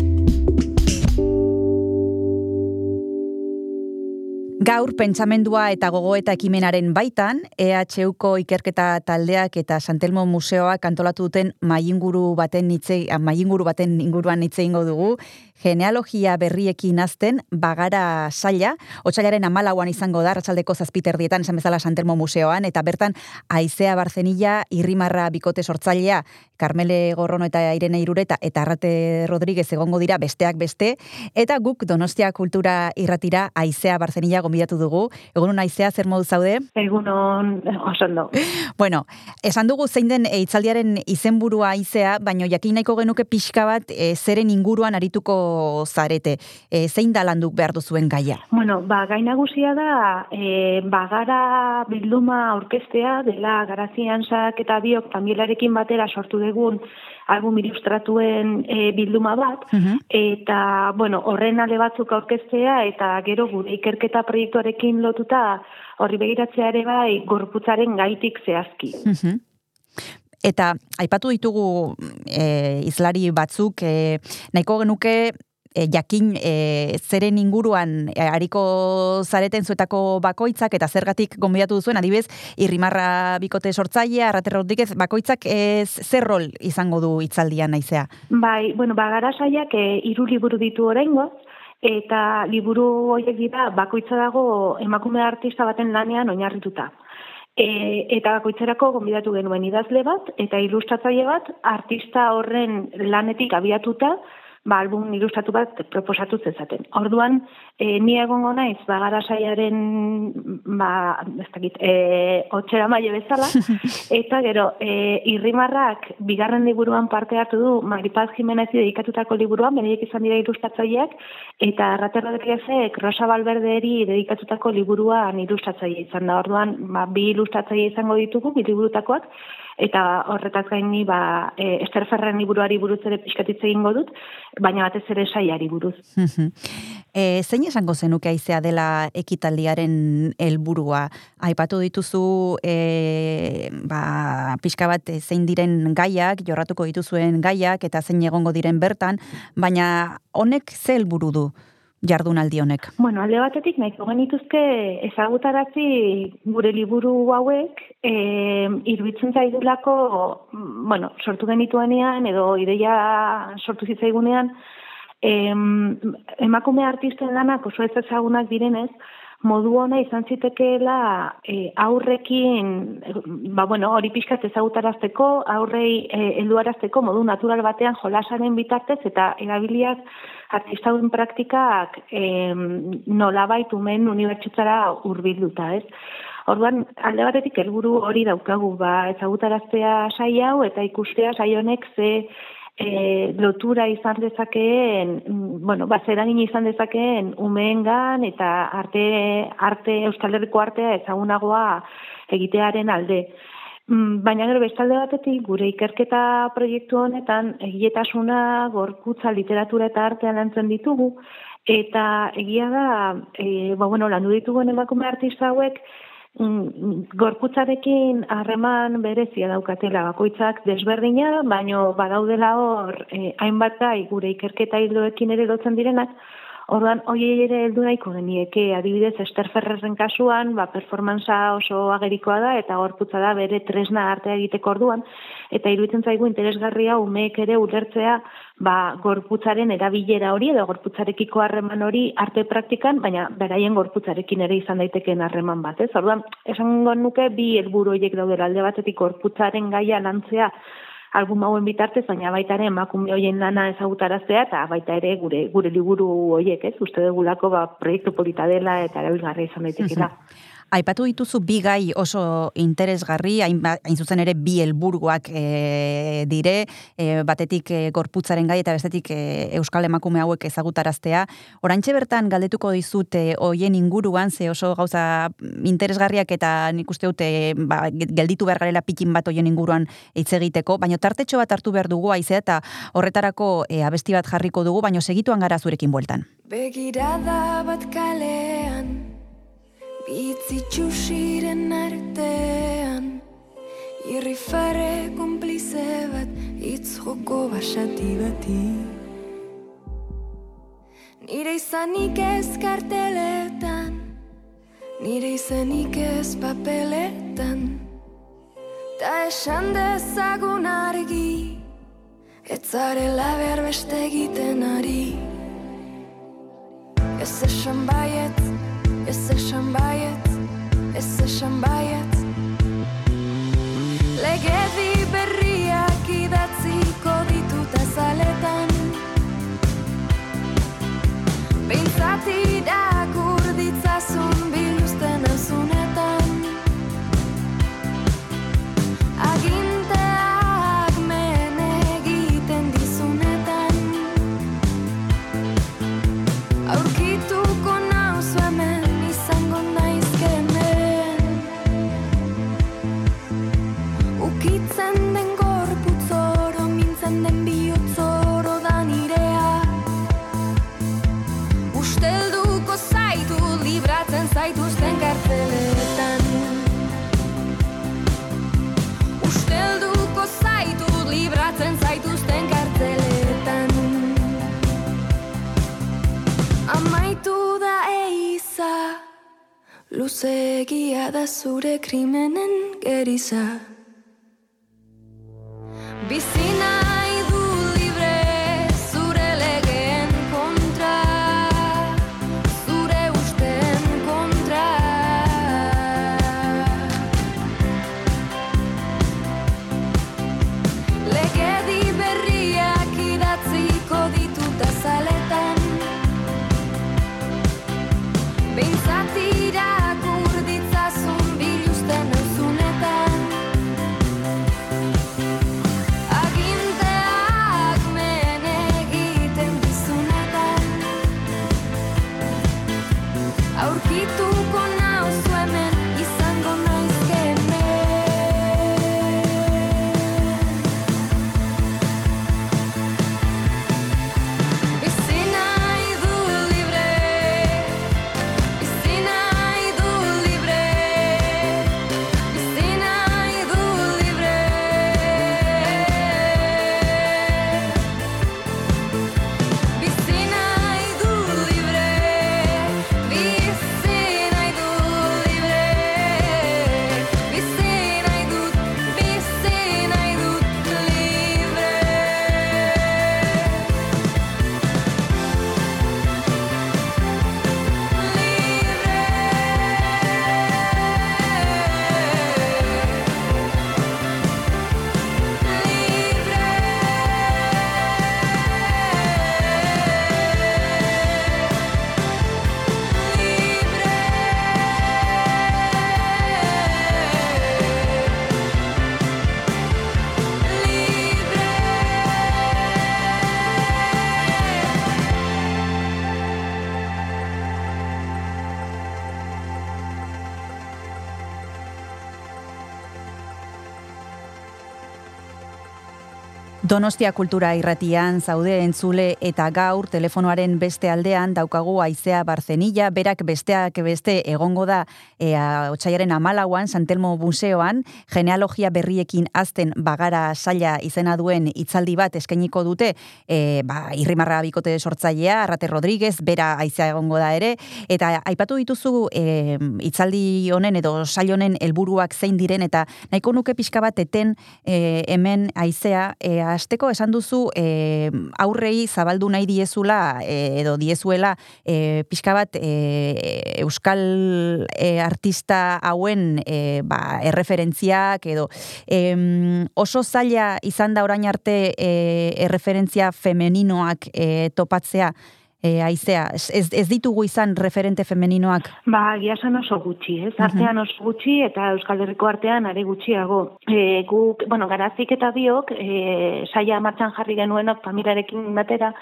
Gaur pentsamendua eta gogoeta ekimenaren baitan, EHUko ikerketa taldeak eta Santelmo Museoak antolatu duten mainguru baten hitze, mainguru baten inguruan hitze eingo dugu, genealogia berriekin azten bagara saila, otsailaren amalauan izango da, ratzaldeko zazpiterdietan, esan bezala Santelmo Museoan, eta bertan Aizea Barzenilla, Irrimarra Bikote Sortzailea, Carmele Gorrono eta Irene Irureta, eta Arrate Rodríguez egongo dira besteak beste, eta guk Donostia Kultura irratira Aizea Barzenilla gonbidatu dugu. Egun naizea, zer modu zaude? Egunon, oso ondo. Bueno, esan dugu zein den hitzaldiaren izenburua aizea, baino jakin nahiko genuke pixka bat e, zeren inguruan arituko zarete. E, zein da landuk behar duzuen gaia? Bueno, ba, gai nagusia da, e, bagara bilduma orkestea, dela garazian sak eta biok tamielarekin batera sortu dugun album ilustratuen e, bilduma bat, Mhm. eta, bueno, horren ale batzuk aurkeztea, eta gero gure ikerketa proiektuarekin lotuta horri begiratzea ere bai gorputzaren gaitik zehazki. Mhm. Eta aipatu ditugu e, izlari batzuk e, nahiko genuke e, jakin e, zeren inguruan e, ariko zareten zuetako bakoitzak eta zergatik gonbidatu duzuen adibez irrimarra bikote sortzailea Arrate Rodriguez bakoitzak e, zer rol izango du hitzaldian naizea. Bai, bueno, bagara saiak e, hiru liburu ditu oraingoz, eta liburu horiek dira bakoitza dago emakume artista baten lanean oinarrituta. E, eta bakoitzerako gonbidatu genuen idazle bat eta ilustratzaile bat artista horren lanetik abiatuta ba, album ilustratu bat proposatu zezaten. Orduan, e, ni egongo naiz, bagara saiaren, ba, ez dakit, e, otxera maile bezala, eta gero, e, irrimarrak bigarren liburuan parte hartu du, Maripaz Jimenez dedikatutako liburuan, benediek izan dira ilustratzaileak, eta Arrate Rodriguezek Rosa Balberderi dedikatutako liburuan ilustratzaile izan da. Orduan, ba, bi ilustratzaile izango ditugu, bi liburutakoak, eta horretaz gaini ba, e, Ester Ferren liburuari buruz ere pixkatitze egingo dut, baina batez ere saiari buruz. E, zein esango zenuke aizea dela ekitaldiaren helburua? Aipatu dituzu e, ba, pixka bat zein diren gaiak, jorratuko dituzuen gaiak eta zein egongo diren bertan, baina honek ze helburu du jardunaldi honek? Bueno, alde batetik nahiko genituzke ezagutarazi gure liburu hauek, e, iruditzen zaidulako, mm, bueno, sortu genituanean edo ideia sortu zitzaigunean, em, emakume artisten lanak oso ez ezagunak direnez, modu ona izan zitekeela e, aurrekin, e, ba bueno, hori pixkat ezagutarazteko, aurrei e, helduarazteko modu natural batean jolasaren bitartez eta erabiliak artistauen praktikak e, nolabait umen unibertsitzara hurbilduta, ez? Orduan, alde batetik helburu hori daukagu, ba, ezagutaraztea sai hau eta ikustea sai honek ze e, lotura izan dezakeen, mm, bueno, ba, zeragin izan dezakeen umeengan eta arte, arte Euskal Herriko artea ezagunagoa egitearen alde. Mm, Baina gero bestalde batetik gure ikerketa proiektu honetan egiletasuna, gorputza, literatura eta artean lantzen ditugu eta egia da, e, ba, bueno, landu ditugun emakume artista hauek gorputzarekin harreman berezia daukatela bakoitzak desberdina, baino badaudela hor eh, hainbat gai gure ikerketa hildoekin ere lotzen direnak, Orduan, hoiei ere heldu nahiko genieke, adibidez, Ester Ferrerren kasuan, ba, performantza oso agerikoa da, eta gorputza da bere tresna artea egiteko orduan, eta iruditzen zaigu interesgarria umeek ere ulertzea, ba, gorputzaren erabilera hori, edo gorputzarekiko harreman hori arte praktikan, baina beraien gorputzarekin ere izan daitekeen harreman bat, ez? Orduan, esango nuke bi helburu horiek daudela. Alde batetik gorputzaren gaia lantzea album hauen bitartez, baina baita ere emakume hoien lana ezagutaraztea eta baita ere gure gure liburu hoiek, ez? Uste dugulako ba proiektu polita dela eta erabilgarria izan daitekeela. Aipatu dituzu bi gai oso interesgarri, hain, ba- hain zuzen ere bi helburuak e, dire, e, batetik e, gorputzaren gai eta bestetik e, euskal emakume hauek ezagutaraztea. Oraintxe bertan galdetuko dizut hoien inguruan, ze oso gauza interesgarriak eta nik uste dute ba, gelditu behar garela pikin bat hoien inguruan hitz egiteko, baina tartetxo bat hartu behar dugu aizea eta horretarako e, abesti bat jarriko dugu, baina segituan gara zurekin bueltan. Begirada bat kalean Bitzi txusiren artean Irrifare konplize bat Itz joko basati bati. Nire izanik ez karteletan Nire izanik ez papeletan. Ta esan dezagun argi Ez zarela behar beste egiten ari. Ez esan baiet, Jesteś szambajec, jesteś Like Legedwi Luzegia da zure krimenen geriza. Bizi Donostia kultura irratian zaude entzule eta gaur telefonoaren beste aldean daukagu aizea barzenilla, berak besteak beste egongo da e, otxaiaren amalauan, Santelmo Museoan, genealogia berriekin azten bagara saia izena duen hitzaldi bat eskainiko dute, e, ba, irrimarra bikote sortzailea, Arrate Rodríguez, bera aizea egongo da ere, eta aipatu dituzu e, hitzaldi honen edo sail honen helburuak zein diren, eta nahiko nuke pixka bat eten e, hemen aizea, e, asteko esan duzu e, aurrei zabaldu nahi diezula e, edo diezuela e, pixka bat e, euskal e, artista hauen e, ba, erreferentziak edo em, oso zaila izan da orain arte e, erreferentzia femeninoak e, topatzea e, aizea, ez, ez ditugu izan referente femeninoak? Ba, egia esan oso gutxi, ez? Artean oso gutxi eta Euskal Herriko artean are gutxiago. E, guk, bueno, garazik eta biok, e, saia martxan jarri genuenok familiarekin batera,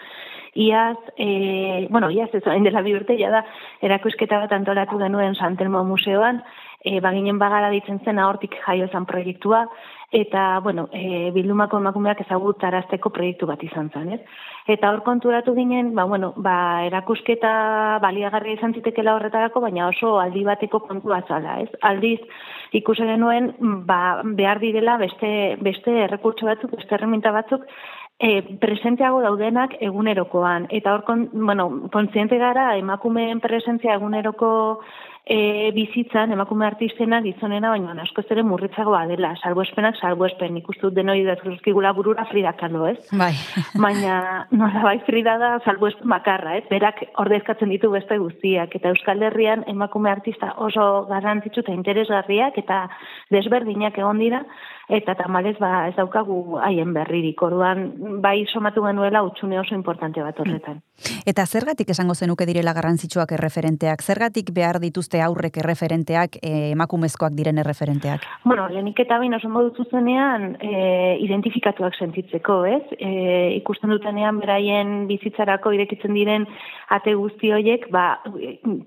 iaz, e, bueno, iaz ez orain dela bi urte da, erakusketa bat antolatu genuen Santelmo Museoan, e, baginen bagara ditzen zen hortik jaio zen proiektua, eta, bueno, e, bildumako emakumeak ezagutarazteko proiektu bat izan zen, ez? Eta hor konturatu ginen, ba, bueno, ba, erakusketa baliagarria izan zitekela horretarako, baina oso aldi bateko kontua zala, ez? Aldiz, ikusi genuen, ba, behar direla beste, beste errekurtso batzuk, beste erreminta batzuk, e, presenteago daudenak egunerokoan. Eta hor, kon, bueno, kontziente gara, emakumeen presentzia eguneroko e, bizitzan, emakume artistena gizonena, baina askoz ere murritzagoa dela, salbuespenak salbuespen, ikustu denoi dazkigula burura Frida Kahlo, ez? Bai. Baina nola bai Frida da salbuespen bakarra, ez? Berak ordezkatzen ditu beste guztiak, eta Euskal Herrian emakume artista oso garrantzitsu eta interesgarriak eta desberdinak egon dira, eta tamalez ba ez daukagu haien berririk. Orduan bai somatu genuela utxune oso importante bat horretan. Eta zergatik esango zenuke direla garrantzitsuak erreferenteak? Zergatik behar dituzte aurrek erreferenteak, e, emakumezkoak diren erreferenteak? Bueno, lehenik eta bain oso modu zuzenean e, identifikatuak sentitzeko, ez? E, ikusten dutenean beraien bizitzarako irekitzen diren ate guzti horiek, ba,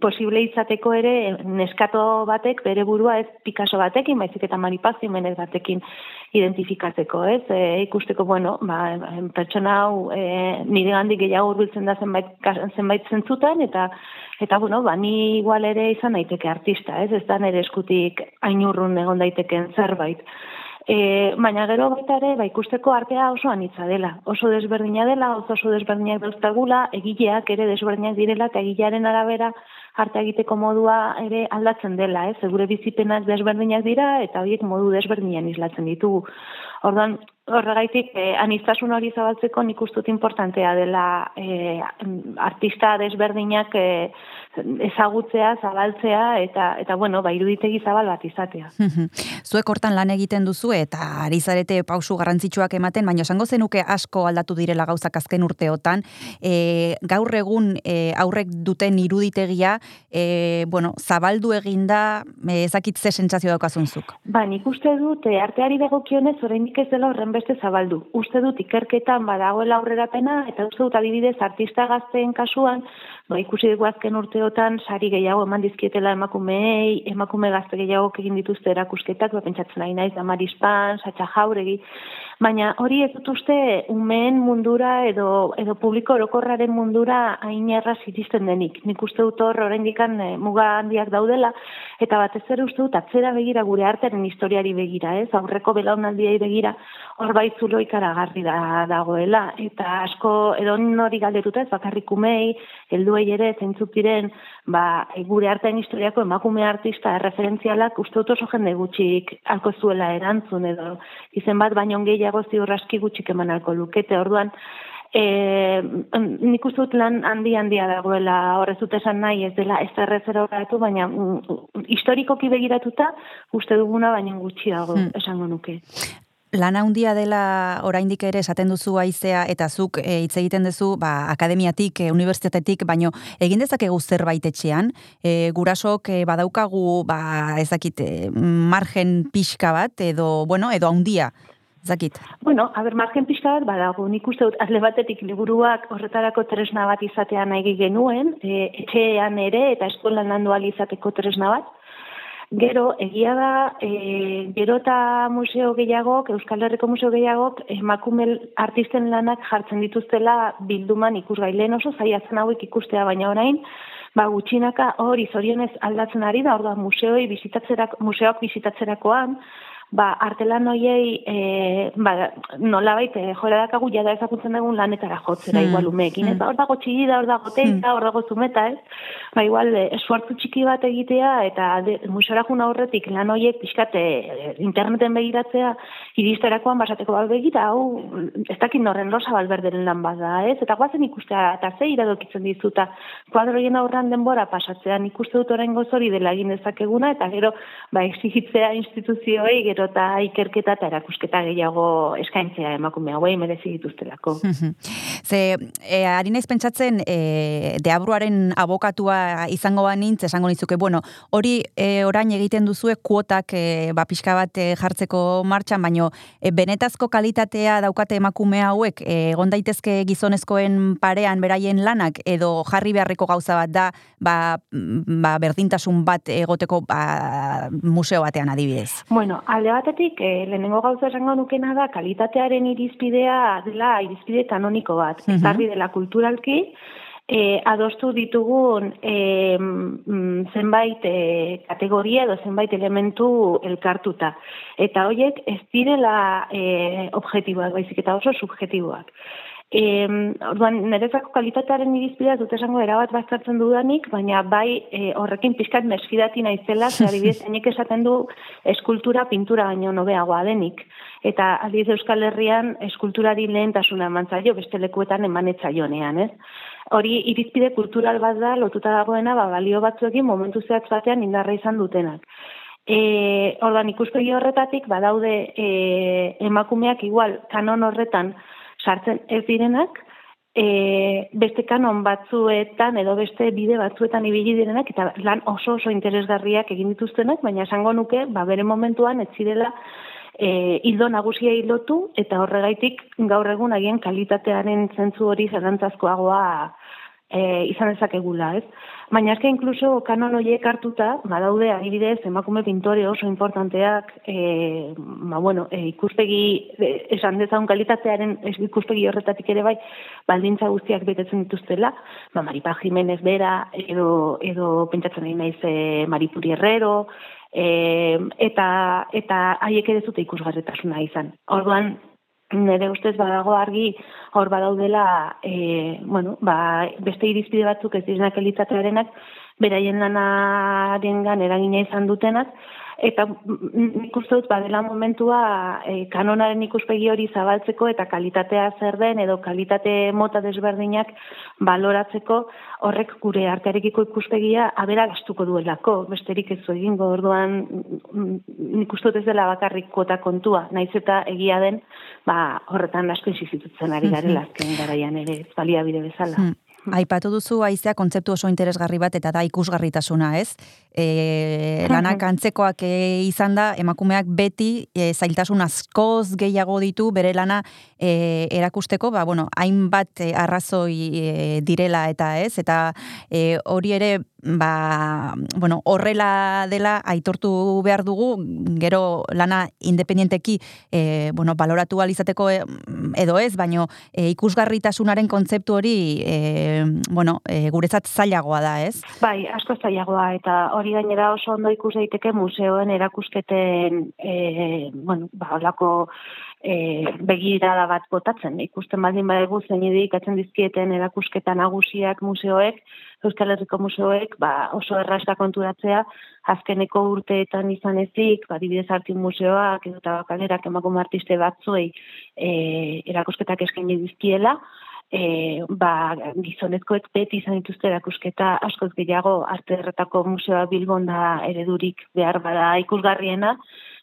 posible izateko ere neskato batek bere burua ez Picasso batekin, baizik eta Maripazio Menez batekin identifikatzeko, ez? E, ikusteko, bueno, ba, pertsona hau e, nire gandik gehiago urbiltzen da zenbait, zenbait zentzutan, eta eta bueno, ba, ni igual ere izan daiteke artista, ez? Ez da nire eskutik ainurrun egon daiteken zerbait. E, baina gero baita ere, ba, ikusteko artea oso anitza dela. Oso desberdina dela, oso, oso desberdinak dauztagula, egileak ere desberdinak direla, eta egilearen arabera arte egiteko modua ere aldatzen dela, ez? Gure bizipenak desberdinak dira, eta horiek modu desberdinan islatzen ditugu. Orduan, horregaitik, eh, aniztasun hori zabaltzeko nik ustut importantea dela eh, artista desberdinak eh, ezagutzea, zabaltzea, eta, eta bueno, ba, iruditegi zabal bat izatea. Zuek hortan lan egiten duzu eta ari zarete pausu garrantzitsuak ematen, baina esango zenuke asko aldatu direla gauzak azken urteotan. E, gaur egun e, aurrek duten iruditegia, e, bueno, zabaldu eginda, e, ezakit ze sentsazio daukazunzuk. Ba, nik uste dut, e, arteari dagokionez oraindik ez dela horren beste zabaldu. Uste dut ikerketan badagoela aurrerapena, eta uste dut adibidez artista gazteen kasuan, ba, ikusi dugu azken urteotan sari gehiago eman dizkietela emakumeei, emakume gazte gehiago egin dituzte erakusketak, ba, pentsatzen nahi naiz, Amaris Pan, Satxa Jauregi, baina hori ez dut uste umeen mundura edo, edo publiko orokorraren mundura hain erraz iristen denik. Nik uste dut hor oraindik eh, muga handiak daudela, eta batez ere uste dut atzera begira gure artearen historiari begira, ez? Aurreko belaunaldiei begira hor bai zulo ikaragarri da, dagoela, eta asko edo hori galdetuta ez bakarrik umei, helduei ere zeintzuk diren, ba, gure artean historiako emakume artista referentzialak uste dut oso jende gutxik alko zuela erantzun edo. Izen bat baino gehiago ziurraski gutxik eman alko lukete, orduan E, nik uste dut lan handi handia dagoela horrez dut esan nahi ez dela ez errezera horretu, baina mm, historikoki begiratuta uste duguna baina gutxi dago hmm. esango nuke lan handia dela oraindik ere esaten duzu aizea eta zuk e, hitz egiten duzu ba, akademiatik, e, unibertsitatetik, baino egin dezakegu zerbait etxean, e, gurasok e, badaukagu ba, ezakit, e, margen pixka bat edo, bueno, edo handia. Zakit. Bueno, a ber, margen pixka bat badago, nik uste dut, azle batetik liburuak horretarako tresna bat izatea nahi genuen, e, etxean ere eta eskolan landu izateko tresna bat, Gero, egia da, e, gero eta museo gehiagok, Euskal Herriko museo gehiagok, emakume artisten lanak jartzen dituztela bilduman ikusgai. Lehen oso zaiatzen hauek ikustea, baina orain, ba, gutxinaka hori zorionez aldatzen ari da, orduan museoi bizitatzerako, museoak bizitatzerakoan, ba, artelan hoiei e, ba, nola baite, e, jora dakagu jada ezagutzen dugun lanetara jotzera hmm. igual umeekin, hmm. hor dago txigida, hor dago teita, hmm. hor dago zumeta, ez? Ba, igual, e, esfuartu txiki bat egitea, eta musora juna horretik lan hoiek pixkate interneten begiratzea, iristerakoan basateko bat begira, hau, ez dakit norren rosa balberderen lan bat da, ez? Eta guazen ikustea, eta ze iradokitzen dizuta, kuadroien aurran denbora pasatzean ikuste dut orain gozori dela egin dezakeguna, eta gero, ba, exigitzea instituzioei, gero eta ikerketa eta erakusketa gehiago eskaintzea emakume hauei merezi dituztelako. Ze, e, ari naiz pentsatzen, e, deabruaren abokatua izango banintz, esango nizuke, bueno, hori e, orain egiten duzue kuotak e, ba, pixka bat e, jartzeko martxan, baino e, benetazko kalitatea daukate emakume hauek, egon daitezke gizonezkoen parean beraien lanak, edo jarri beharreko gauza bat da, ba, ba, berdintasun bat egoteko ba, museo batean adibidez. Bueno, alde alde batetik, e, lehenengo gauza esango nukena da, kalitatearen irizpidea dela irizpide kanoniko bat. Uh -huh. dela kulturalki, e, adostu ditugun e, zenbait e, kategoria edo zenbait elementu elkartuta. Eta horiek ez direla e, objetiboak, baizik eta oso subjetiboak. E, orduan, nerezako kalitatearen irizpidea dut esango erabat baztertzen dudanik, baina bai e, horrekin pixkat mesfidati naizela, zer adibidez, esaten du eskultura pintura baino nobeagoa denik. Eta aldiz Euskal Herrian eskulturari lehentasuna jo beste lekuetan emanetza jonean, ez? Hori irizpide kultural bat da, lotuta dagoena, ba, balio batzuekin momentu zehatz batean indarra izan dutenak. E, ordan ikuspegi horretatik badaude e, emakumeak igual kanon horretan sartzen ez direnak, e, beste kanon batzuetan edo beste bide batzuetan ibili direnak eta lan oso oso interesgarriak egin dituztenak, baina esango nuke, ba, bere momentuan ez zirela e, hildo nagusia hilotu eta horregaitik gaur egun agien kalitatearen zentzu hori zelantzazkoagoa e, izan ezakegula, ez? Baina eske inkluso kanon horiek hartuta, badaude adibidez emakume pintore oso importanteak, e, ba bueno, e, ikuspegi e, esan dezagun kalitatearen ikuspegi horretatik ere bai, baldintza guztiak betetzen dituztela, ba Maripa Jimenez bera edo edo pentsatzen nahi naiz e, Maripuri Herrero, E, eta eta haiek ere zute ikusgarritasuna izan. Orduan, nire ustez badago argi hor badaudela e, bueno, ba, beste irizpide batzuk ez direnak elitzatearenak beraien lanaren eragina izan dutenak eta nik uste dut badela momentua e, kanonaren ikuspegi hori zabaltzeko eta kalitatea zer den edo kalitate mota desberdinak baloratzeko horrek gure artearekiko ikuspegia abera gastuko duelako, besterik ez egingo orduan nik uste dut ez dela bakarrik kuota kontua, naiz eta egia den ba, horretan asko insistitutzen ari garela azken garaian ere baliabide bezala. Hmm. Aipatu duzu aizea kontzeptu oso interesgarri bat eta da ikusgarritasuna, ez? E, lanak antzekoak e, izan da, emakumeak beti e, zailtasun askoz gehiago ditu bere lana e, erakusteko, ba, bueno, hainbat e, arrazoi direla eta ez, eta hori ere ba, bueno, horrela dela aitortu behar dugu, gero lana independienteki e, bueno, baloratu alizateko edo ez, baino e, ikusgarritasunaren kontzeptu hori e, bueno, e, guretzat zailagoa da, ez? Bai, asko zailagoa, eta hori gainera oso ondo ikus daiteke museoen erakusketen e, bueno, ba, olako e, begirada bat botatzen. Ikusten baldin badegu zein edikatzen dizkieten erakusketa nagusiak museoek, Euskal Herriko museoek, ba, oso erraska konturatzea, azkeneko urteetan izan ezik, ba, dibidez artin museoak, edo tabakalerak emakume artiste batzuei e, erakusketak eskaini dizkiela, e, ba, gizonezkoek beti izan dituzte erakusketa askoz gehiago arte erretako museoa bilbonda eredurik behar bada ikusgarriena,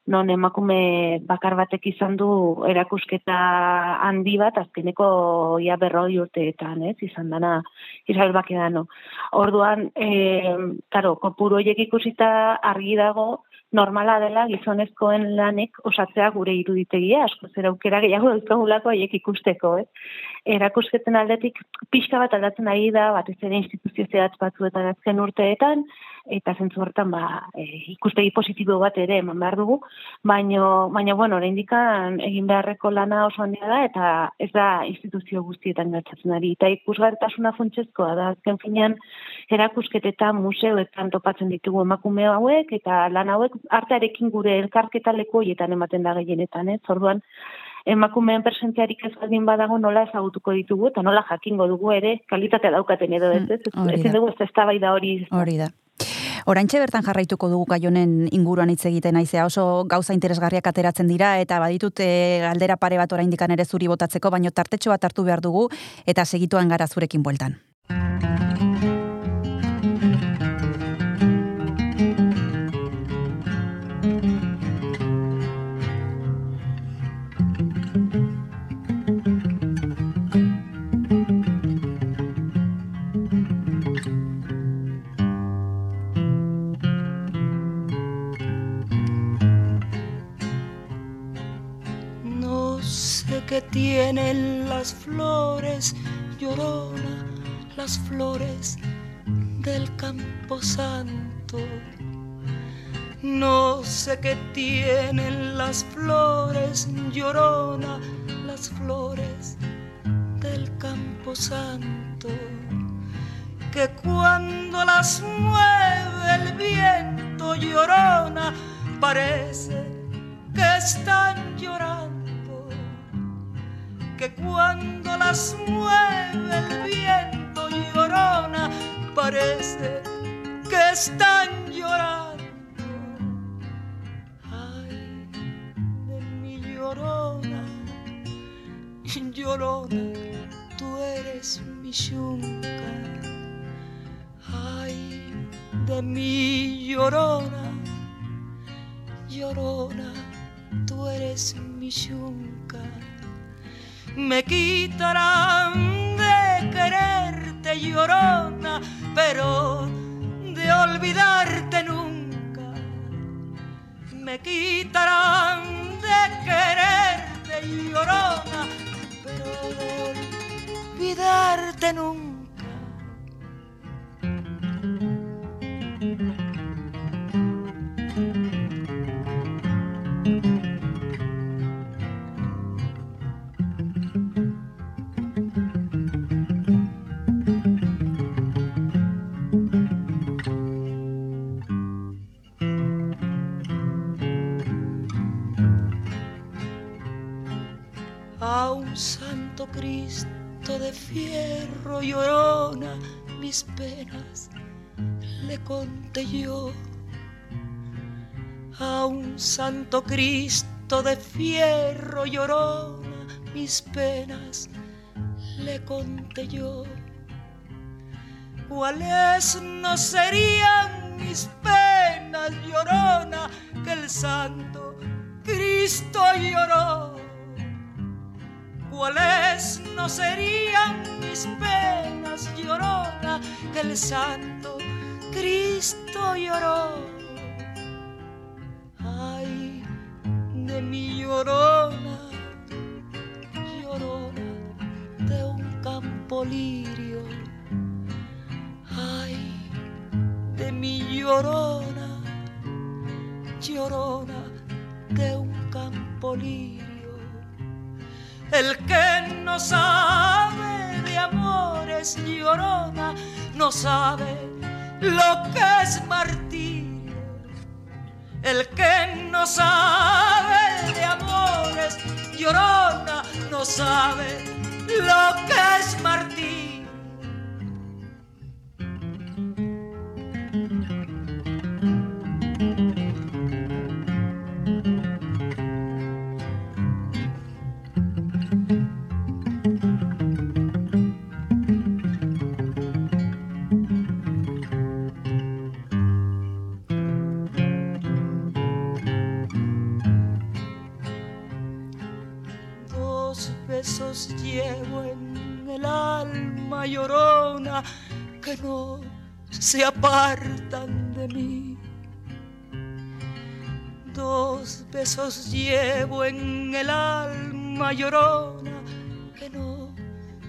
non emakume bakar batek izan du erakusketa handi bat azkeneko ia berroi urteetan, ez? Izan dana Israel Bakedano. Orduan, eh, claro, kopuru hoiek ikusita argi dago normala dela gizonezkoen lanek osatzea gure iruditegia, asko zer aukera gehiago dauzkagulako haiek ikusteko, eh? Erakusketen aldetik pixka bat aldatzen ari da, batez ere instituzio zehatz batzuetan azken urteetan, eta zentzu hortan ba, e, ikuspegi positibo bat ere eman behar dugu, baino, baina bueno, oraindikan egin beharreko lana oso handia da, eta ez da instituzio guztietan gertatzen ari. Eta ikusgartasuna funtsezkoa da, azken finean, erakusketetan museoetan topatzen ditugu emakume hauek, eta lan hauek artearekin gure elkarketa lekoietan ematen da gehienetan, ez? Orduan, emakumeen presentziarik ez baldin badago nola ezagutuko ditugu eta nola jakingo dugu ere kalitatea daukaten edo ez, ez, ez, ez, dugu ez eztabaida hori. Hori da. Oraintxe bertan jarraituko dugu gaionen inguruan hitz egiten naizea oso gauza interesgarriak ateratzen dira eta baditut e, galdera pare bat oraindik ere zuri botatzeko baino tartetxo bat hartu behar dugu eta segituan gara zurekin bueltan. Que tienen las flores, llorona, las flores del campo santo. No sé qué tienen las flores, llorona, las flores del campo santo. Que cuando las mueve el viento llorona, parece que están llorando que cuando las mueve el viento llorona, parece que están llorando. Ay, de mi llorona, llorona, tú eres mi yunca. Ay, de mi llorona, llorona, tú eres mi yunca me quitarán de quererte llorona, pero de olvidarte nunca. Me quitarán de quererte llorona, pero de olvidarte nunca. Santo Cristo de fierro llorona mis penas le conté yo. A un Santo Cristo de fierro llorona mis penas le conté yo. Cuáles no serían mis penas llorona que el Santo Cristo lloró cuáles no serían mis penas llorona que el Santo Cristo lloró. Ay, de mi llorona, llorona de un campo lirio. Ay, de mi llorona, llorona de un campo lirio. El que no sabe de amores llorona, no sabe lo que es martirio. El que no sabe de amores llorona, no sabe lo que es martirio. Se apartan de mí. Dos besos llevo en el alma llorona que no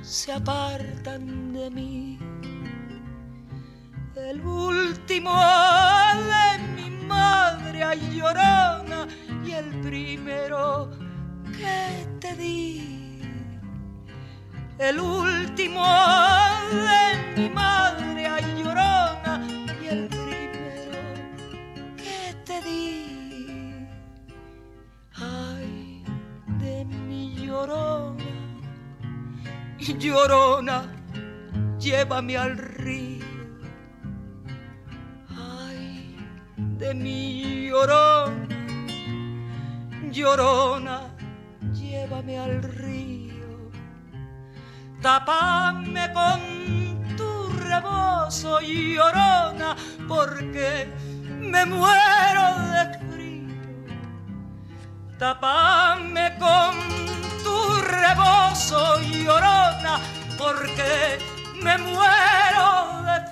se apartan de mí. El último de mi madre llorona y el primero que te di. El último de mi madre ay, llorona llorona, llorona, llévame al río. Ay, de mi llorona, llorona, llévame al río. Tapame con tu rebozo, llorona, porque me muero de frío. Tapame con tu rebozo, llorona, porque me muero de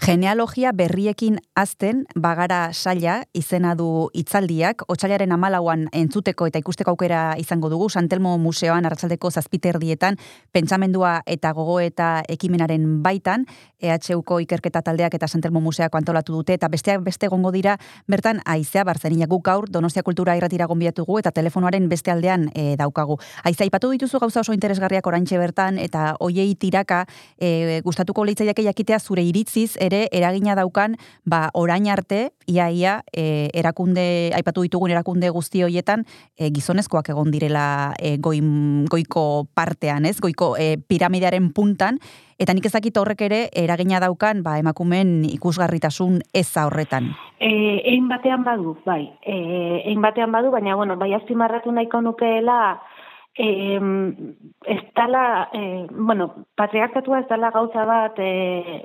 Genealogia berriekin azten bagara saila izena du hitzaldiak, otsailaren amalauan entzuteko eta ikusteko aukera izango dugu, Santelmo Museoan arratsaldeko zazpiterdietan, pentsamendua eta gogo eta ekimenaren baitan, EHUko ikerketa taldeak eta Santelmo Museako antolatu dute, eta besteak beste gongo dira, bertan aizea barzeniak guk gaur, Donostia Kultura irratira gonbiatugu, eta telefonoaren beste aldean e, daukagu. Aizea, ipatu dituzu gauza oso interesgarriak oraintxe bertan, eta hoiei tiraka, e, gustatuko leitzaiak jakitea zure iritziz, ere eragina daukan ba orain arte ia ia e, erakunde aipatu ditugun erakunde guzti hoietan e, gizonezkoak egon direla e, goin, goiko partean, ez? Goiko e, piramidearen puntan eta nik ezakit horrek ere eragina daukan ba emakumeen ikusgarritasun eza horretan. Eh, batean badu, bai. Eh, batean badu, baina bueno, bai azpimarratu nahiko nukeela eh, ez dala, eh, bueno, patriarkatua ez dala gauza bat eh,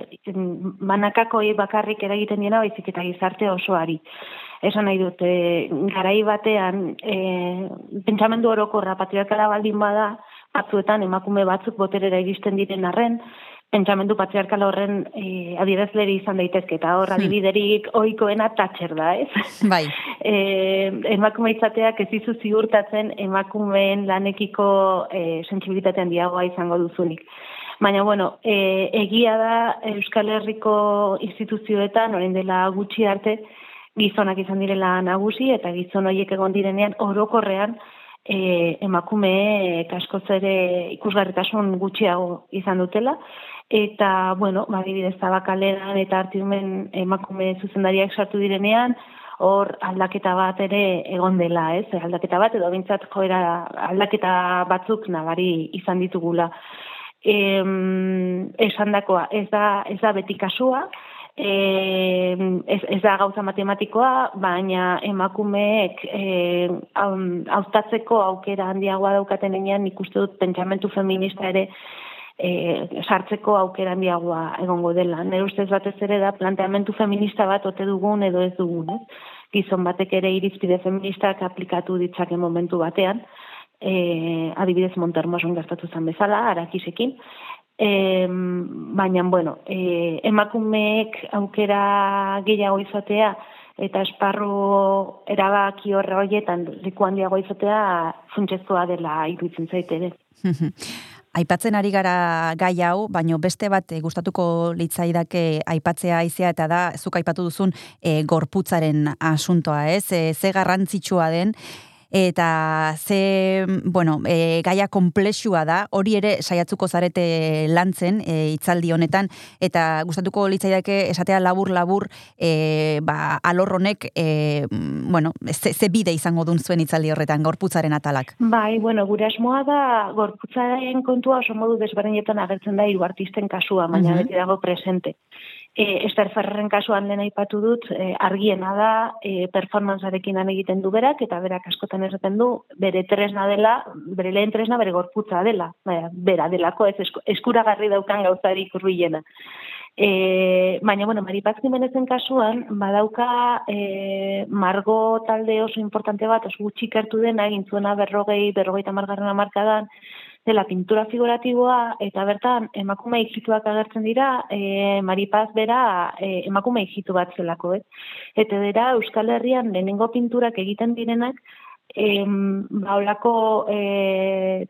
banakakoi bakarrik eragiten diena, baizik eta gizarte osoari. Esan nahi dut, eh, garai batean, eh, pentsamendu orokorra patriarkala baldin bada, batzuetan emakume batzuk boterera iristen diren arren, pentsamendu patriarkal horren e, adierazleri izan daitezke, eta hor adibiderik ohikoena tatxer da, ez? Bai. e, emakume izateak ez dizu ziurtatzen emakumeen lanekiko e, sensibilitatean diagoa izango duzunik. Baina, bueno, e, egia da Euskal Herriko instituzioetan, orain dela gutxi arte, gizonak izan direla nagusi, eta gizon horiek egon direnean orokorrean, e, emakume askoz ere ikusgarritasun gutxiago izan dutela, eta, bueno, ba, adibidez, tabakaleran eta artiumen emakume zuzendariak sartu direnean, hor aldaketa bat ere egon dela, ez? Aldaketa bat edo bintzat joera aldaketa batzuk nabari izan ditugula. Em, esan dakoa, ez da, ez da beti kasua, e, ez, ez da gauza matematikoa, baina emakumeek e, hauztatzeko aukera handiagoa daukaten enean, nik dut pentsamentu feminista ere e, sartzeko aukera handiagoa egongo dela. Nire ustez batez ere da planteamentu feminista bat ote dugun edo ez dugun, ez? Gizon batek ere irizpide feministak aplikatu ditzake momentu batean, e, adibidez Montermoson gastatu zen bezala, arakisekin, e, baina, bueno, e, emakumeek aukera gehiago izatea, eta esparru erabaki horre horietan leku handiago izatea funtsezkoa dela iruditzen zaite ere. Aipatzen ari gara gai hau, baino beste bat e, gustatuko litzaidake aipatzea aizea eta da zuk aipatu duzun e, gorputzaren asuntoa, ez? E, ze garrantzitsua den eta ze, bueno, e, gaia komplexua da, hori ere saiatzuko zarete lantzen e, itzaldi honetan, eta gustatuko litzaidake esatea labur-labur e, ba, alorronek, e, bueno, ze, ze bide izango dun zuen itzaldi horretan, gorputzaren atalak? Bai, bueno, gure asmoa da gorputzaren kontua oso modu desberdinetan agertzen da hiru artisten kasua, baina uh beti dago presente. E, Ester Ferrerren kasuan lehen aipatu dut, e, argiena da, e, performanzarekin han egiten du berak, eta berak askotan esaten du, bere tresna dela, bere lehen tresna bere gorputza dela, Baina, bera delako, ez eskuragarri daukan gauzarik urbilena. E, baina, bueno, Maripaz Jimenezen kasuan, badauka e, margo talde oso importante bat, oso gutxi kertu dena, egin zuena berrogei, berrogei tamargarren amarkadan, dela pintura figuratiboa eta bertan emakume ikituak agertzen dira e, Maripaz bera e, emakume ikitu bat zelako, ez? Eta dira Euskal Herrian lehenengo pinturak egiten direnak em, baulako e,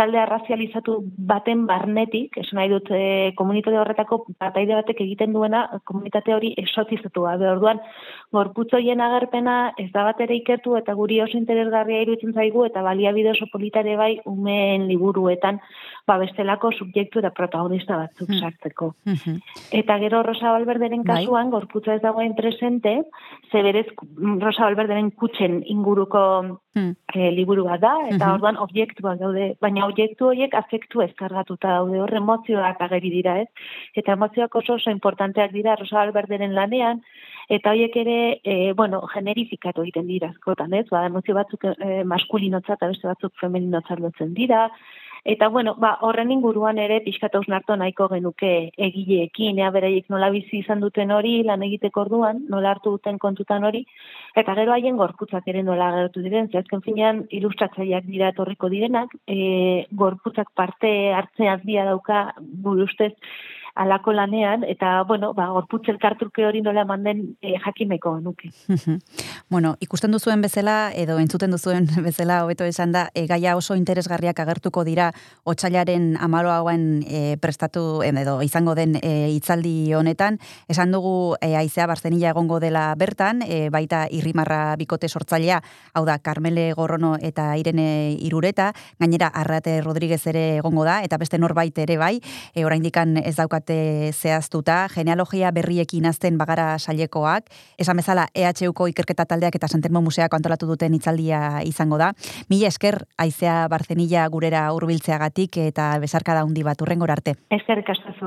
talde arrazializatu baten barnetik, esan nahi dut e, komunitate horretako bataide batek egiten duena komunitate hori esotizatu gabe. Orduan, gorputzoien agerpena ez da bat ere ikertu eta guri oso interesgarria iruditzen zaigu eta baliabide oso politare bai umeen liburuetan ba bestelako subjektu eta protagonista batzuk hmm. sartzeko. Eta gero Rosa Valberderen bai. kasuan, gorputza ez dagoen presente, zeberez Rosa Valberderen kutsen inguruko hmm. e, liburu bat da, eta hmm. orduan objektuak daude, baina objektu horiek afektu ezkargatuta daude, hor emozioak ageri dira, ez? Eta emozioak oso oso importanteak dira Rosa Valberderen lanean, eta horiek ere, e, bueno, generifikatu egiten dira askotan, ez? Ba, emozio batzuk e, maskulinotza eta beste batzuk femeninotza lotzen dira, Eta bueno, ba, horren inguruan ere pixkat narto nahiko genuke egileekin, ea beraiek nola bizi izan duten hori, lan egiteko orduan, nola hartu duten kontutan hori, eta gero haien gorputzak ere nola gertu diren, zehazken finean ilustratzaileak dira etorriko direnak, e, gorputzak parte hartzeaz dia dauka buru ustez, alako lanean, eta, bueno, ba, gorputzel kartruke hori nola manden e, jakimeko nuke. bueno, ikusten duzuen bezala, edo entzuten duzuen bezala, hobeto esan da, e, gaia oso interesgarriak agertuko dira, otxailaren amalo hauen e, prestatu, edo izango den e, itzaldi honetan, esan dugu e, aizea barzenila egongo dela bertan, e, baita irrimarra bikote sortzailea, hau da, Carmele Gorrono eta Irene Irureta, gainera Arrate Rodríguez ere egongo da, eta beste norbait ere bai, e, oraindikan ez daukat bat zehaztuta, genealogia berriekin azten bagara sailekoak, esan bezala EHUko ikerketa taldeak eta Santelmo Museako antolatu duten itzaldia izango da. Mila esker, aizea barzenila gurera urbiltzeagatik eta bezarka da hundi bat, urrengor arte. Esker kastazu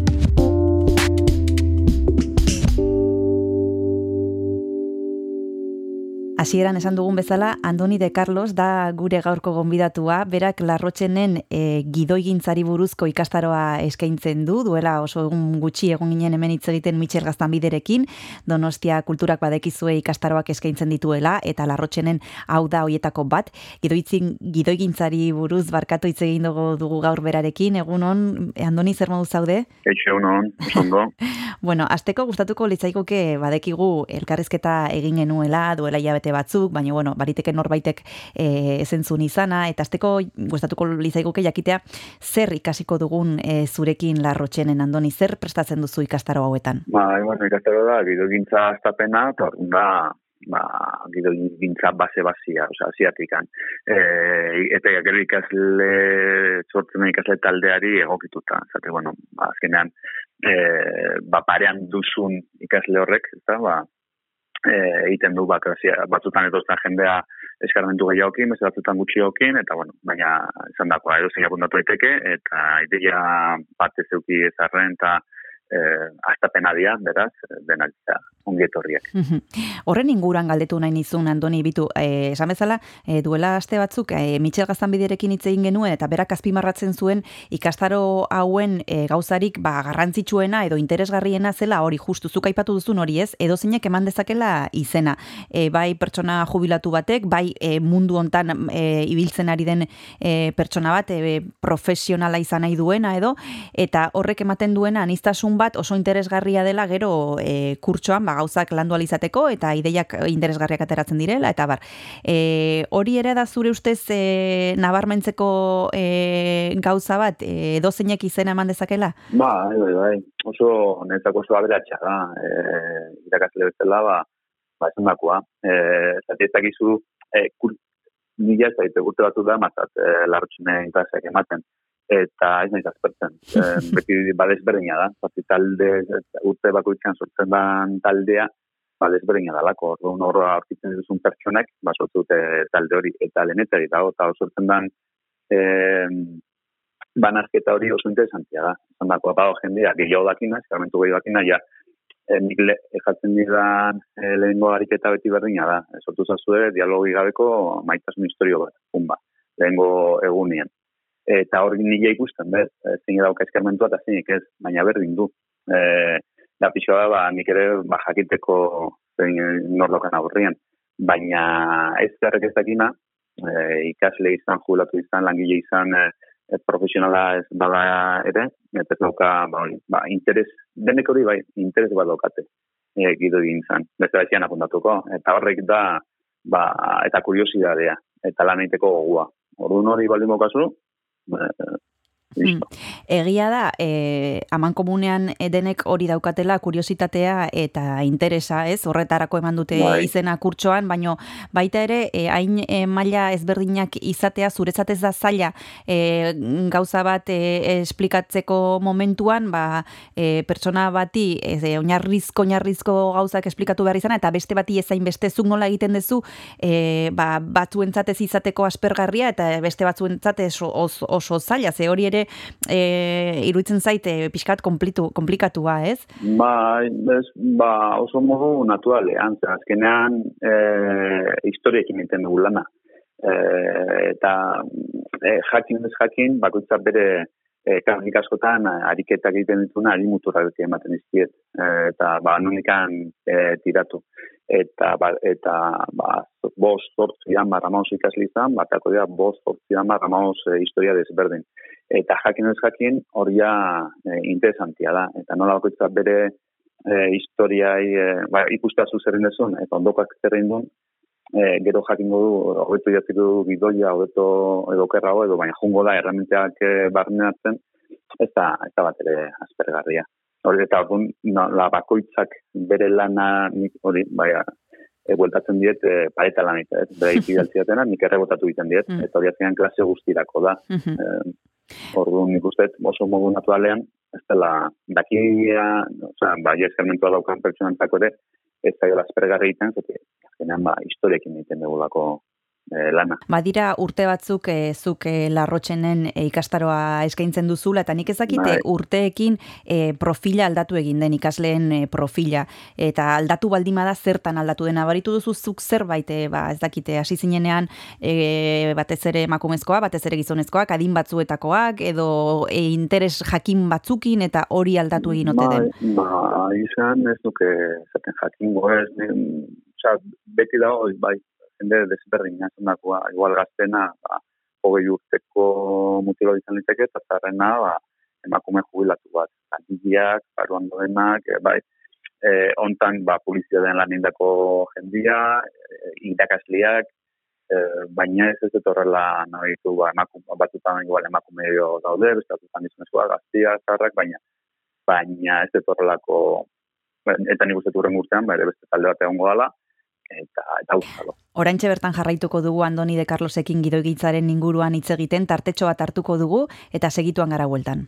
Hasieran esan dugun bezala, Andoni de Carlos da gure gaurko gonbidatua, berak larrotxenen e, gidoigintzari buruzko ikastaroa eskaintzen du, duela oso egun gutxi egun ginen hemen hitz egiten Michel Gaztan biderekin, Donostia kulturak badekizue ikastaroak eskaintzen dituela, eta larrotxenen hau da hoietako bat, gidoitzin, gidoigintzari buruz barkatu hitz egin dugu, dugu gaur berarekin, egun hon, Andoni zer modu zaude? Eixo, egun zondo. bueno, azteko gustatuko litzaikoke badekigu elkarrizketa egin genuela, duela hilabete hilabete batzuk, baina bueno, bariteke norbaitek e, ezentzun izana, eta azteko gustatuko lizaiguke jakitea zer ikasiko dugun e, zurekin larrotxenen andoni, zer prestatzen duzu ikastaro hauetan? Ba, bueno, ikastaro da, gidogintza astapena, eta da, ba, gidogintza base-bazia, oza, asiatikan. E, eta gero ikasle, sortzen ikasle taldeari egokituta. Zate, bueno, azkenean, e, ba, parean duzun ikasle horrek, ez da, ba, e, egiten du bat, batzutan etortzen jendea eskarmentu gehiagokin, beste batzutan gutxiokin, eta bueno, baina esan dakoa, edo zein apuntatu daiteke, eta ideia parte zeuki ezarren, eta eh, astapena dira, beraz, denak dira ongi etorriak. Mhm. Horren inguran galdetu nahi nizun, Andoni, bitu, eh, esan bezala, eh, duela aste batzuk, eh, Mitxel Gaztanbiderekin hitz egin genuen, eta berak azpimarratzen zuen ikastaro hauen eh, gauzarik ba, garrantzitsuena edo interesgarriena zela hori justu zuk aipatu duzun hori ez, edo zeinek eman dezakela izena. E, bai pertsona jubilatu batek, bai e, mundu hontan e, ibiltzen ari den e, pertsona bat, e, profesionala izan nahi duena edo, eta horrek ematen duena aniztasun bat oso interesgarria dela gero e, kurtsoan ba, gauzak landu alizateko eta ideiak interesgarriak ateratzen direla, eta bar. E, hori ere da zure ustez e, nabarmentzeko e, gauza bat, e, edo zeinek izena eman dezakela? Bai, bai, bai. Oso, netzako oso aberatxa da. E, irakasle bezala, ba, ba, esan dakoa. E, zati ez dakizu, e, kur, mila ez urte batu da, mazat, e, intaseak ematen. Eta ez nahi azpertzen. E, beti badez berdina da. Zati talde, urte bakoitzan sortzen dan taldea, badez berdina dalako. Orduan horra aurkitzen duzun pertsonek, ba, sortu dute talde hori. Eta lehenetari dago, eta sortzen dan, e, banazketa hori oso interesantia da. Esan dako, apago jendea, gehiago dakina, eskarmentu gehiago dakina, ja, e, nik le, ejatzen didan e, lehengo ariketa beti berdina da. E, sortu zazue, dialogi gabeko maitasun historio bat, pumba, lehengo egunien. Eta hori nila ikusten, bez, zein dauka eskarmentua eta zeinik ez, baina berdin du. E, da pixoa da, ba, nik ere ba, jakiteko zein norlokan aurrian. Baina ez zerrek ez dakina, e, ikasle izan, jubilatu izan, langile izan, e, e, profesionala ez bada ere, eta dauka, ba, hori, ba, interes, denek hori bai, interes bat daukate, e, gido egin zan, beste baizian apuntatuko, eta horrek da, ba, eta kuriosidadea, eta lan egiteko gogua. Orduan hori baldin mokazu, 嗯 Hmm. Egia da, e, aman komunean denek hori daukatela kuriositatea eta interesa, ez? Horretarako eman dute Bai. izena kurtsoan, baino baita ere, e, hain e, maila ezberdinak izatea, zuretzat ez da zaila e, gauza bat e, esplikatzeko momentuan, ba, e, pertsona bati ez, e, oinarrizko, oinarrizko gauzak esplikatu behar izana, eta beste bati ezain beste zuk nola egiten duzu, e, ba, batzuentzat ez izateko aspergarria, eta beste batzuentzat oso, oso zaila, ze hori ere e, iruditzen zaite pixkat komplitu, komplikatua, ez? Ba, ez, ba, oso modu naturalean, azkenean e, historiekin egiten dugu lana. E, eta e, jakin ez jakin, bakoitza bere e, karnik askotan ariketak egiten dituna ari muturra beti ematen izkiet. E, eta ba, nonikan e, tiratu. Eta, ba, eta ba, bost, zortzi hamar amaus ikasli izan, batako dira bost, zortzi hamar amaus e, historia desberdin. Eta jakin ez jakin, hori ja e, interesantia da. Eta nola bakoitza bere e, historiai e, ba, ikustea zuzerren dezun, eta ondokak zerrein duen, e, gero jakingo du, hobeto jatzitu du gidoia, hobeto edo kerrago, edo baina jungo da erramenteak e, barneatzen, ez da, ez da bat ere aspergarria. Hori eta orduan, no, la bakoitzak bere lana, nik hori, baina, e, bueltatzen diet, e, pareta lan ez, bera ipidaltziatena, nik errebotatu egiten diet, Mm. eta hori azkenean klase guztirako da. Mhm. Eh, Orduan nik uste oso modu naturalean, ez dela, dakia, oza, ba, eskarmentua daukan pertsonantzako ere, ez da jola egiten, zete, azkenean, ba, historiekin egiten dugulako eh, lana. Badira urte batzuk e, zuk e, larrotxenen e, ikastaroa eskaintzen duzula, eta nik ezakite Bai. urteekin e, profila aldatu egin den ikasleen e, profila. Eta aldatu baldima da zertan aldatu dena. Baritu duzu zuk zerbait, e, ba, ez dakite, hasi zinenean e, batez ere emakumezkoa, batez ere gizonezkoak, adin batzuetakoak, edo e, interes jakin batzukin, eta hori aldatu egin ote den. Ba, ba, izan ez duke zaten jakingo ez, beti dago, bai, jende desberdina zendakoa, igual gaztena, ba, hogei urteko mutilo izan liteke, eta zarrena, ba, emakume jubilatu bat, langileak, baruan doenak, e, bai, e, ontan ba, publizitatean lan indako jendia, e, irakasliak, e, baina ez ez dut horrela nahitu ba, emakum, batzutan igual emakume daude, beste batzutan izanezkoa, gaztia, zarrak, baina baina ez dut horrelako eta nik uste urtean, ba, ere beste talde bat egongo dala, eta, eta auskalo. Oraintxe bertan jarraituko dugu Andoni de Carlosekin gidoigitzaren inguruan hitz egiten tartetxo bat hartuko dugu eta segituan gara bueltan.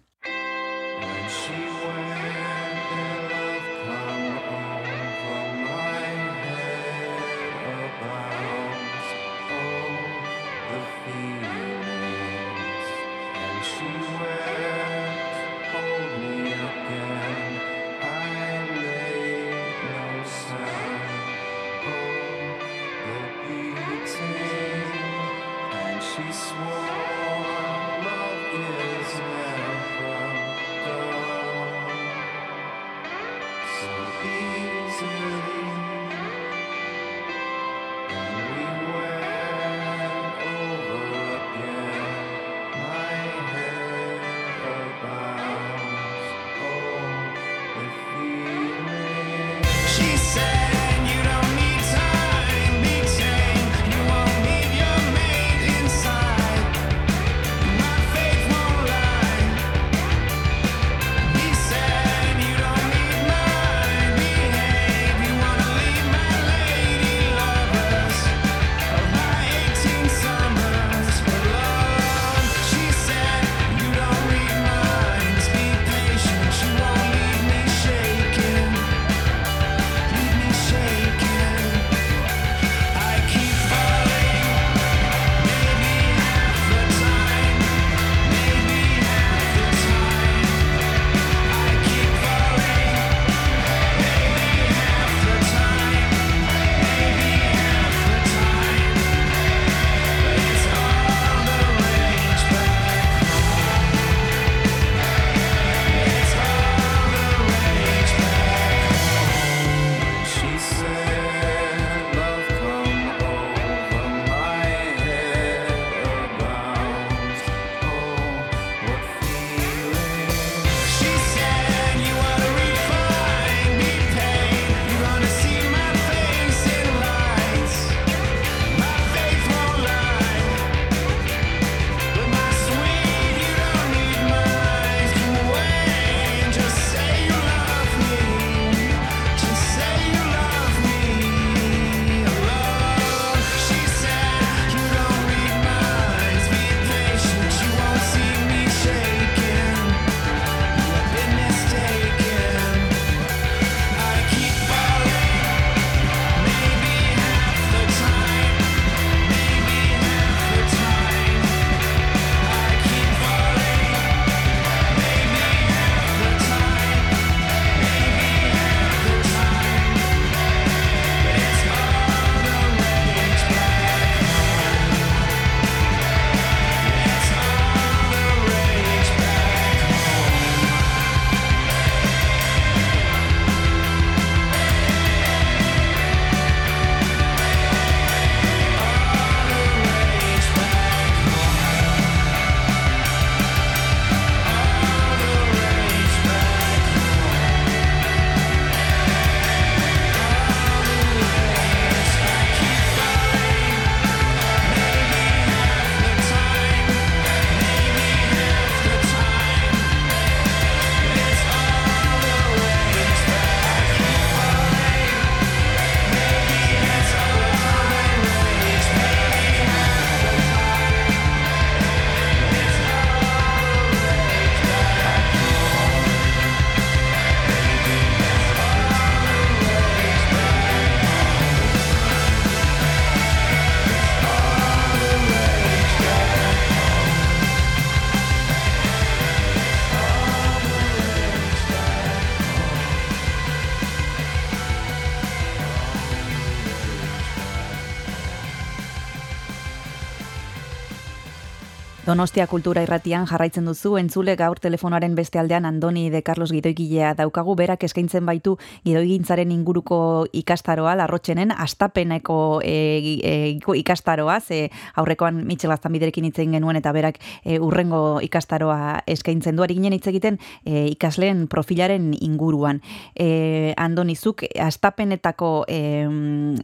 Donostia Kultura Irratian jarraitzen duzu entzule gaur telefonoaren beste aldean Andoni de Carlos Gidoigilea daukagu berak eskaintzen baitu gidoigintzaren inguruko ikastaroa larrotxenen astapeneko e, e, ikastaroa ze aurrekoan Michel Aztanbiderekin hitz egin genuen eta berak e, urrengo ikastaroa eskaintzen du. Ari ginen hitz egiten e, ikasleen profilaren inguruan. E, Andoni zuk astapenetako e,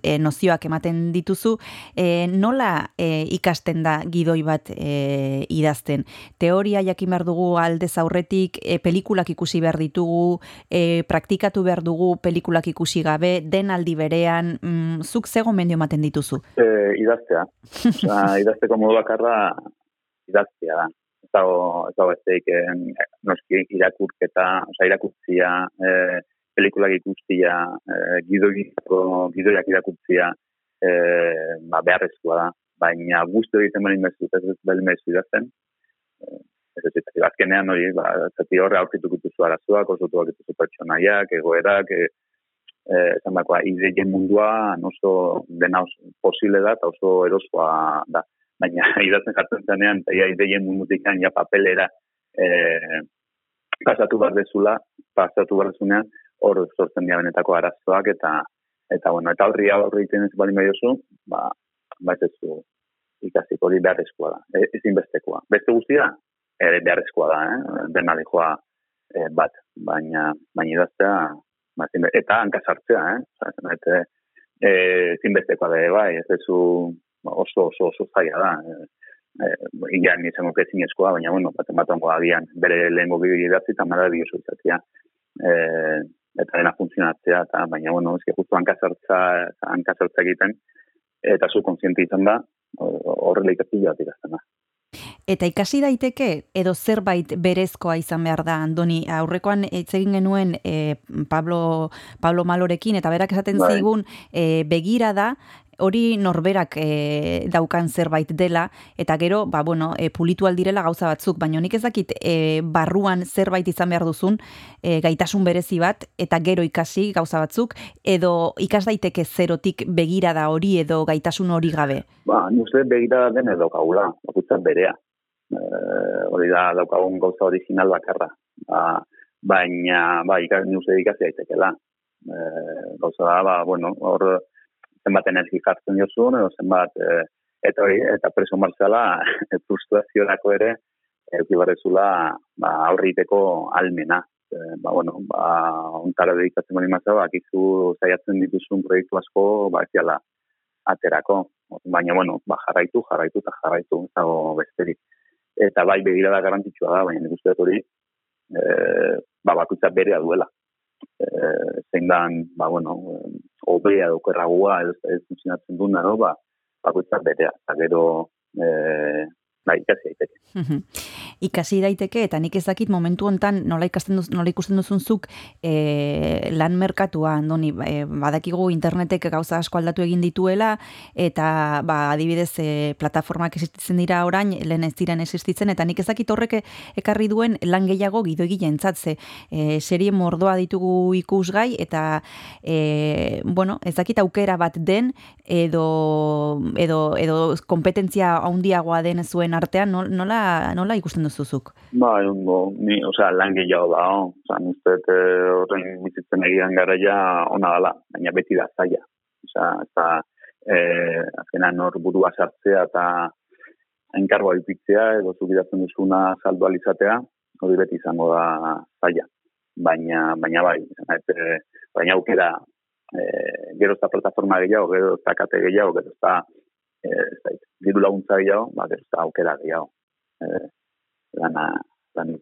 e, nozioak ematen dituzu e, nola e, ikasten da gidoi bat e, idazten. Teoria jakin behar dugu aldez aurretik, e, pelikulak ikusi behar ditugu, e, praktikatu behar dugu pelikulak ikusi gabe, den aldi berean, mm, zuk zego mendio ematen dituzu? E, idaztea. Osa, idazteko modu bakarra idaztea da. Ez dago, ez dago ez daik, noski irakurketa, osa, irakurtzia, e, pelikulak ikustia, e, gidoiak irakurtzia, e, ba, beharrezkoa da baina guzti egiten bali mezu, ez ez bali mezu idazten. Eh, ez ez ez azkenean hori, ba, zati horre aurkitu dituzu arazoak, oso tuak dituzu pertsonaiak, egoerak, e, e, esan dakoa, ideien mundua, oso dena oso posible da, eta oso erosoa da. Baina idazten jartzen zenean, eta ideien mundutik ja papelera e, pasatu bat dezula, pasatu bat dezunean, hor sortzen dira benetako arazoak, eta eta bueno, eta horri aurri egiten ez bali mediozu, ba, baitezu ikasiko hori beharrezkoa da, e, ezin bestekoa. Beste guztia, ere beharrezkoa da, eh? dena lehua e, bat, baina baina idaztea, ba, eta hanka sartzea, eh? Eta, e, ezin bestekoa da, bai, ez ezu ba, oso, oso, oso zaila da, e, e, Igan izango kezin eskoa, baina, bueno, bat ongo agian, bere lehenko bideo idatzi, eta mara bideo izatea. E, eta dena funtzionatzea, eta, baina, bueno, ez justu hankazartza, hankazartza egiten, eta zu konsiente izan da, horrela ikasi bat ikasten da. Eta ikasi daiteke edo zerbait berezkoa izan behar da Andoni aurrekoan hitz egin genuen e, Pablo Pablo Malorekin eta berak esaten bai. zigun e, begira da hori norberak e, daukan zerbait dela, eta gero, ba, bueno, e, pulitu aldirela gauza batzuk, baina nik ezakit e, barruan zerbait izan behar duzun, e, gaitasun berezi bat, eta gero ikasi gauza batzuk, edo ikas daiteke zerotik begira da hori edo gaitasun hori gabe? Ba, uste begira den edo gaula, bakutzen berea. E, hori da daukagun gauza original bakarra. Ba, baina, ba, ikas, uste ikasi daitekela. E, gauza da, ba, bueno, hor, zenbat energi jartzen jozun, edo zenbat, e, eta hori, eta preso martzala, frustraziorako ere, euki barrezula, ba, aurriteko almena. E, ba, bueno, ba, ontara dedikatzen bali mazza, ba, akizu zaiatzen dituzun proiektu asko, ba, ez aterako. Baina, bueno, ba, jarraitu, jarraitu eta jarraitu, ez dago besterik. Eta bai, begira da garantitxua da, baina nik uste hori, e, ba, bakutza berea duela eh, zein dan, ba, bueno, obea dokerragua ez, ez duna, no? ba, bakoitzak betea, eta gero, eh, ba, ikasi daiteke. ikasi daiteke, eta nik ez dakit momentu hontan nola, ikasten duz, nola ikusten duzunzuk e, lan merkatua, andoni, e, badakigu internetek gauza asko aldatu egin dituela, eta ba, adibidez e, plataformak existitzen dira orain, lehen ez diren existitzen, eta nik ez dakit horrek ekarri duen lan gehiago gido egilen entzatze. E, serie mordoa ditugu ikusgai, eta e, bueno, ez dakit aukera bat den, edo, edo, edo kompetentzia handiagoa den zuen artean, nola, nola ikusten duzuzuk? Ba, ondo, ni, osea, lan gehiago da, o. Osea, nizte, horrein bizitzen egian gara ja ona dala, baina beti da zaila. Osea, eta, eh, azkenan hor burua sartzea eta enkargoa ipitzea, edo zubidatzen duzuna saldu alizatea, hori beti izango da zaila. Baina, baina bai, eta, baina aukera, eh, gero eta plataforma gehiago, gero eta kate gehiago, gero eta eh, diru laguntza gehiago, ba, gero eta aukera gehiago. Eh, lana lan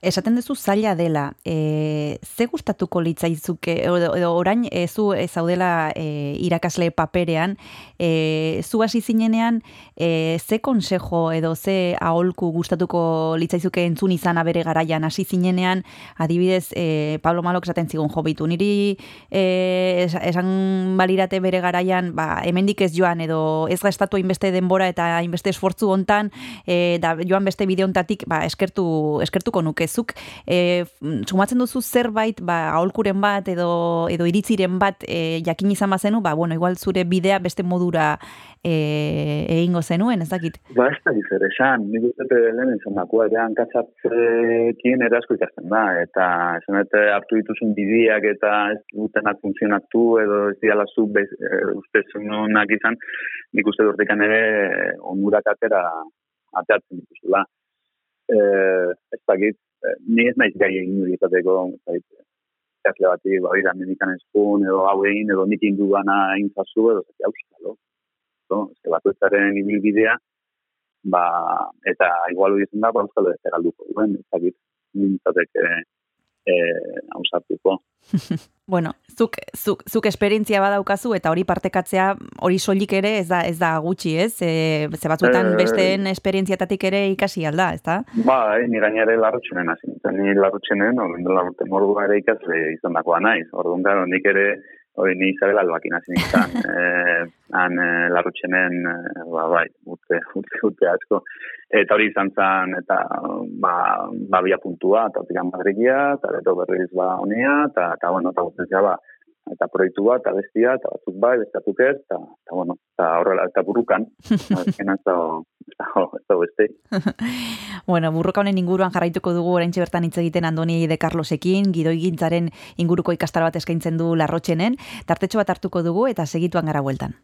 Esaten duzu zaila dela, e, ze gustatuko litzaizuke, edo, edo orain e, zu e, zaudela e, irakasle paperean, e, zu hasi zinenean, e, ze konsejo edo ze aholku gustatuko litzaizuke entzun izan bere garaian? Hasi zinenean, adibidez, e, Pablo Malok esaten zigun jobitu, niri e, esan balirate bere garaian, ba, hemendik ez joan, edo ez gastatu hainbeste denbora eta hainbeste esfortzu hontan, e, da joan beste bideontatik, ba, eskertu eskertuko nukezuk. E, sumatzen duzu zerbait, ba, aholkuren bat edo, edo iritziren bat e, jakin izan bazenu, ba, bueno, igual zure bidea beste modura e, egingo zenuen, ez dakit. Ba, ez da zer esan, nik uste lehen izan dakoa, ere hankatzatzekin ere asko ikasten da, eta esan dut hartu dituzun bidiak eta ez dutenak funtzionatu edo ez diala zu e, uste zununak izan, nik uste dut ere onurak atera ateatzen dituzula. E, ez dakit, ni ez naiz gai egin hori izateko, ez dakit, ikasle bati, ba, ira, medikan ezkun, edo hau egin, edo nik indu gana edo zati auskalo. No? Ez bakoitzaren ibilbidea, ba, eta igual hori izan da, ba, euskalo ez galduko duen, ez dakit, nintzateke e, hausartuko. Bueno, zuk, zuk, zuk esperientzia badaukazu eta hori partekatzea hori soilik ere ez da ez da gutxi, ez? E, ze batzuetan Eh, besteen esperientziatatik ere ikasi alda, ez da? Ba, eh, ni gainare larrutxenen hasi ni larrutxenen, orain dela urte mordua ere ikasle izan dakoa naiz. Orduan, nik ere, hori ni Isabel Albakin hasi nintzen, eh, han eh, larrutxenen, eh, ba, bai, urte, urte, urte asko. Eta hori izan zen, eta, ba, ba bia puntua, eta hortik Madridia, eta beto berriz ba honea, eta, eta bueno, eta guztetzea, ba, eta proiektu bat, eta bestia, eta batzuk bai, bestatuk ez, eta, eta bueno, eta horrela, eta burukan, azkena ez da, beste. Bueno, burroka honen inguruan jarraituko dugu oraintxe bertan hitz egiten Andoni de Carlosekin, gidoigintzaren inguruko ikastaro bat eskaintzen du larrotxenen, tartetxo bat hartuko dugu eta segituan gara bueltan.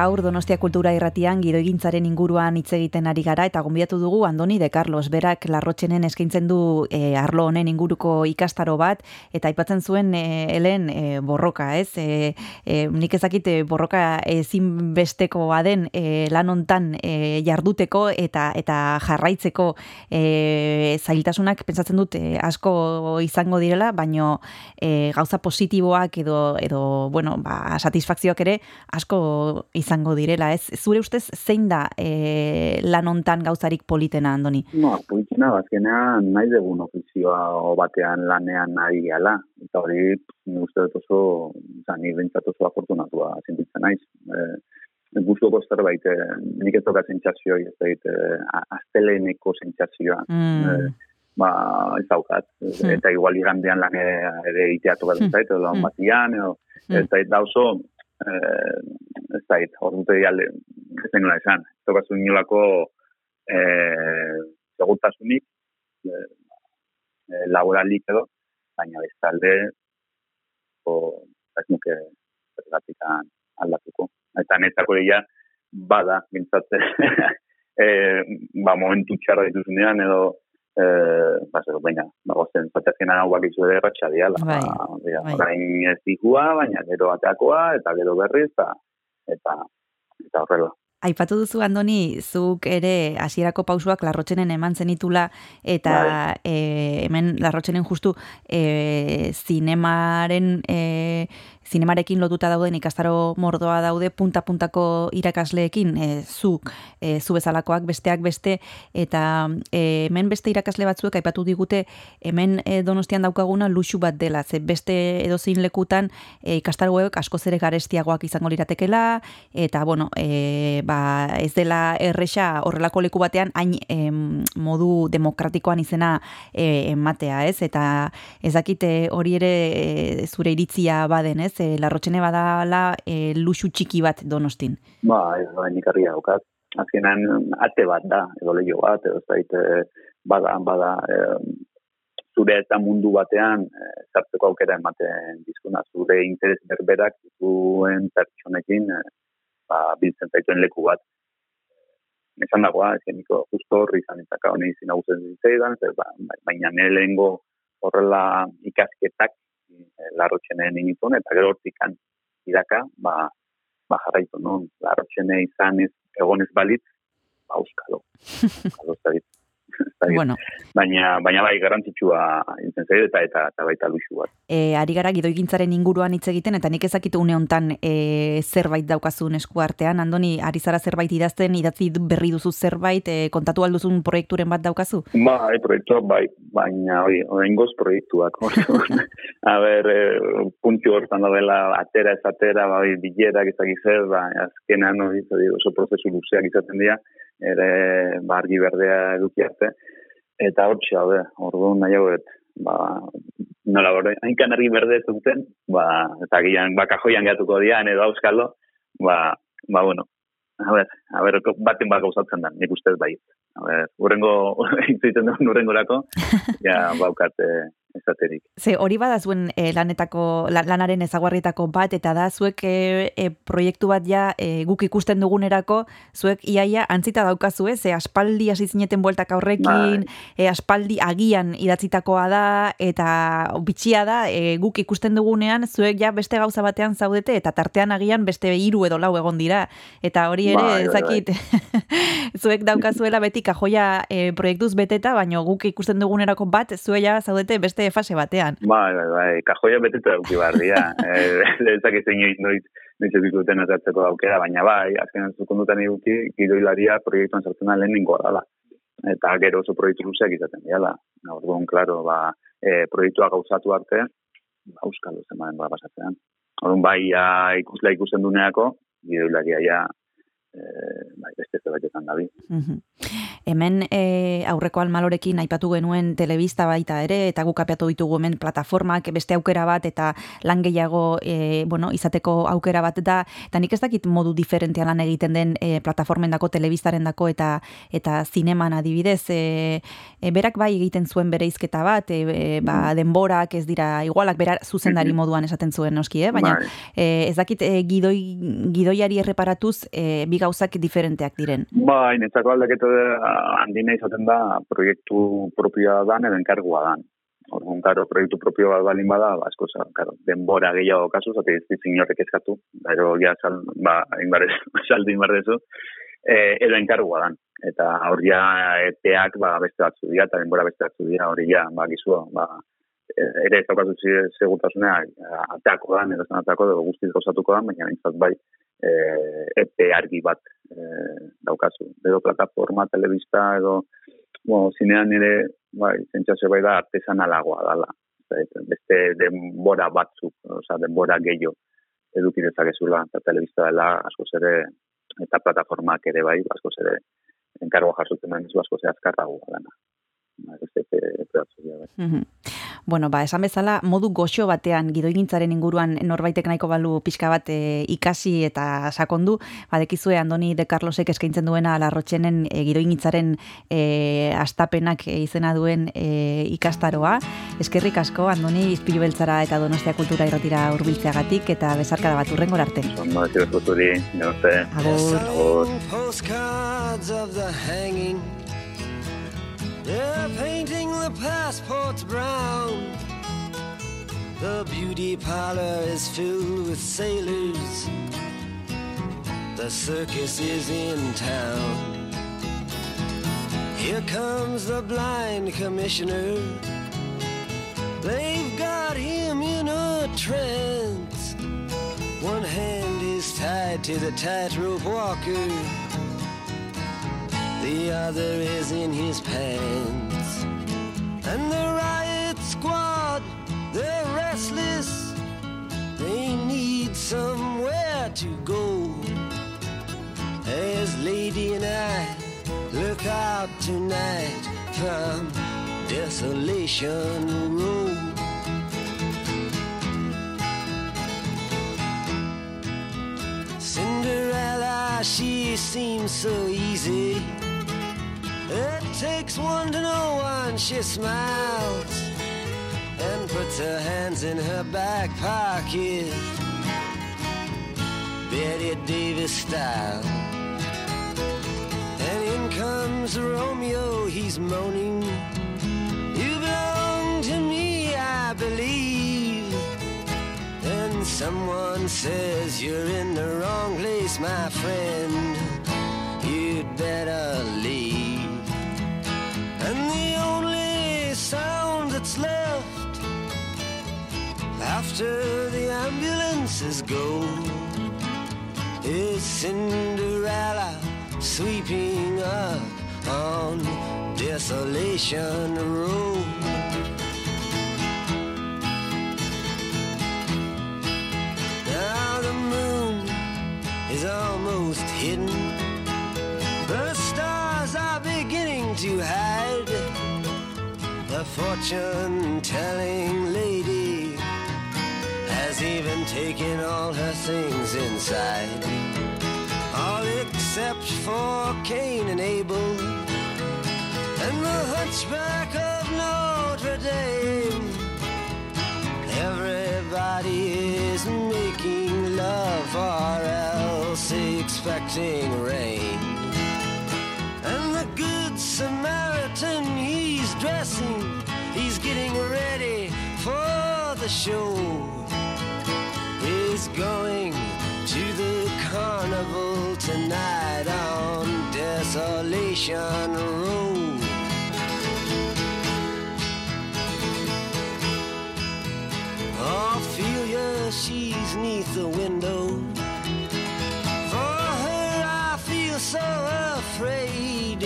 Gaur Donostia Kultura Irratian gidoigintzaren inguruan hitz egiten ari gara eta gonbidatu dugu Andoni de Carlos berak larrotxenen eskaintzen du e, arlo honen inguruko ikastaro bat eta aipatzen zuen e, helen e, borroka, ez? E, e, nik ezakit e, borroka ezinbestekoa den e, lan hontan e, jarduteko eta eta jarraitzeko e, zailtasunak pentsatzen dut e, asko izango direla, baino e, gauza positiboak edo edo bueno, ba, satisfakzioak ere asko izango direla, ez? Zure ustez zein da e, lan hontan gauzarik politena, Andoni? No, politena, bazkenean nahi dugun ofizioa batean lanean nahi gala. Eta hori, ni uste dut oso, zan, ni bentsat oso afortunatua sentitzen naiz. E, Guztoko zerbait, e, nik ez tokatzen txazioi, ez dait, e, azteleneko zentzazioa. Mm. E, ba, ez daukat. Hmm. Eta igual igandean lan ere, ere itea tokatzen Hmm. zait, edo lan Hmm. batian, edo, Hmm. dait, da oso, eh, ez dait, hor dute dialde, ez nola esan, ez tokazu inolako eh, segurtasunik, eh, eh, laboralik edo, baina bestalde, o, ez nuke zergatikan aldatuko. Eta netzako dira, bada, bintzat, eh, ba, momentu txarra dituzunean, edo, eh, ba, baina, ba, gozen, zatezkena hau bakizu ere ratxa diala. Bai, ba, bai. orain ez dihua, baina gero ateakoa, eta gero berriz, eta, eta, eta horrela. Aipatu duzu Andoni, zuk ere hasierako pausuak larrotxenen eman zenitula eta e, hemen larrotxenen justu e, zinemaren e, zinemarekin lotuta dauden ikastaro mordoa daude punta-puntako irakasleekin, e, zuk, e, zu bezalakoak besteak beste, eta e, hemen beste irakasle batzuek aipatu digute hemen e, donostian daukaguna luxu bat dela, ze beste edozein lekutan e, ikastaroek askoz ere garestiagoak izango liratekela, eta bueno, e, ba, ez dela erresa horrelako leku batean hain em, modu demokratikoan izena ematea, ez? Eta ez dakite hori ere e, zure iritzia baden, ez? E, larrotxene badala e, luxu txiki bat donostin. Ba, ez da, nik argia daukat. Azkenan, ate bat da, edo lehio bat, edo ez dait, eh, bada, bada, eh, zure eta mundu batean, eh, sartzeko aukera ematen dizkuna, zure interes berberak zuen pertsonekin, eh, ba, biltzen zaituen leku bat. Esan dagoa, ez niko justo horri izan izaka honi izin aguzen zitzaidan, ba, baina nire lehengo horrela ikasketak eh, larrotxenen initun, eta gero hortikan iraka, ba, ba jarraitu non, larrotxene izan ez, egon ez balitz, ba. Euskalo, Bueno, baina, baina bai garrantzitsua intzen zaitu eta, eta, eta baita luxu bat. e, ari gara gidoigintzaren inguruan hitz egiten, eta nik ezakit une hontan e, zerbait daukazun esku artean, Andoni, ari zara zerbait idazten, idatzi berri duzu zerbait, e, kontatu alduzun proiekturen bat daukazu? Bai, proiektua bai, baina hori, oraingoz proiektuak. A ber, eh, puntu hortan daudela atera ez atera, bai, bilerak ezak zer, ba, azkenan hori oso prozesu luzeak izaten dira, ere ba, argi berdea eduki arte. Eta hor daude, orduan nahi hauet, ba, nola hori, hainkan argi berde ez duten, ba, eta gian, ba, kajoian gehatuko dian edo auskalo, ba, ba, bueno, a ber, a ber, baten bat gauzatzen da, nik ustez bai. A ber, urrengo, intzitzen duen urrengorako, ja, baukat eh, esaterik. Ze hori bada zuen e, lanetako, la- lanaren ezaguarrietako bat, eta da zuek e, e, proiektu bat ja e, guk ikusten dugunerako, zuek iaia antzita daukazu, ez? Ze aspaldi hasi zineten bueltak aurrekin, e, aspaldi agian idatzitakoa da, eta bitxia da, e, guk ikusten dugunean, zuek ja beste gauza batean zaudete, eta tartean agian beste hiru edo lau egon dira. Eta hori ere, Bai, bai, ezakit, zuek daukazuela beti kajoia e, proiektuz beteta, baino guk ikusten dugunerako bat, zuek ja zaudete beste fase batean. Bai, bai, bai, kajoia beteta eduki behar dira. eh, ez dakit zein noiz, noiz, ez duten ezartzeko aukera, baina bai, azkenan zukondutan eduki, gidoilaria proiektuan sartzen da lehenengo dala. Eta gero oso proiektu luzeak izaten dira. Orduan, klaro, ba, e, proiektua gauzatu arte, ba, euskalo zemanen ba, pasatzean. Orduan, bai, ja, ikuslea ikusten duneako, gidoilaria ja, e, bai, beste zerbaitetan dabi. Mhm. Hemen e, aurreko almalorekin aipatu genuen telebista baita ere, eta guk apiatu ditugu hemen plataformak, beste aukera bat, eta lan gehiago e, bueno, izateko aukera bat da, eta nik ez dakit modu diferentean lan egiten den e, plataformen dako, telebistaren dako, eta, eta zineman adibidez, e, e, berak bai egiten zuen bere izketa bat, e, ba, denborak ez dira igualak, bera zuzendari moduan esaten zuen noski, eh? baina Bai. e, ez dakit e, gidoi, gidoiari erreparatuz e, gauzak diferenteak diren. Bai, netzako aldaketa handina izaten da proiektu propioa dan edo enkargua dan. Orduan, karo, proiektu propio bat balin bada, ba, asko, karo, denbora gehiago kasu, zate ez ditzen inorrek eskatu, pero ja, sal, ba, inbarez, saldu inbarrezu, e, edo enkargua dan. Eta hor ja epeak ba, beste batzu dira, eta denbora beste batzu dira, hori ja, ba, gizua, ba, e, ere ez daukazu segurtasunea ateako dan, edo zen ateako, edo guztiz gozatuko dan, baina bintzat bai, e, epe argi bat e, daukazu. Edo plataforma, telebista, edo bueno, zinean ere, bai, zentzazio bai da artesanalagoa dala. Zait, Beste denbora batzuk, osea, denbora gehiago eduki dezakezula, eta telebista dela askoz ere, eta plataformak ere bai, askoz ere, enkargo jasotzen den zu askoz ere azkarrago dana. Ba, Beste epe, Bueno, ba, esan bezala, modu goxo batean gidoigintzaren inguruan norbaitek nahiko balu pixka bat e, ikasi eta sakondu, badekizue Andoni de Carlosek eskaintzen duena larrotxenen e, gidoigintzaren e, astapenak e, izena duen e, ikastaroa. Eskerrik asko, Andoni, izpilu beltzara eta donostia kultura irratira hurbiltzeagatik eta bezarkada bat urrengo arte. Agur. Agur. They're painting the passports brown. The beauty parlor is filled with sailors. The circus is in town. Here comes the blind commissioner. They've got him in a trance. One hand is tied to the tightrope walker. The other is in his pants. And the riot squad, they're restless. They need somewhere to go. As Lady and I look out tonight from Desolation Road. Cinderella, she seems so easy. It takes one to know one, she smiles and puts her hands in her back pocket. Betty Davis style. And in comes Romeo, he's moaning. You belong to me, I believe. Then someone says you're in the wrong place, my friend. You'd better leave. And the only sound that's left after the ambulances go is Cinderella sweeping up on Desolation Road. Now the moon is almost hidden. The beginning to hide. The fortune telling lady has even taken all her things inside. All except for Cain and Abel and the hunchback of Notre Dame. Everybody is making love or else expecting rain. Show. He's going to the carnival tonight on Desolation Road. Ophelia, she's neath the window. For her, I feel so afraid.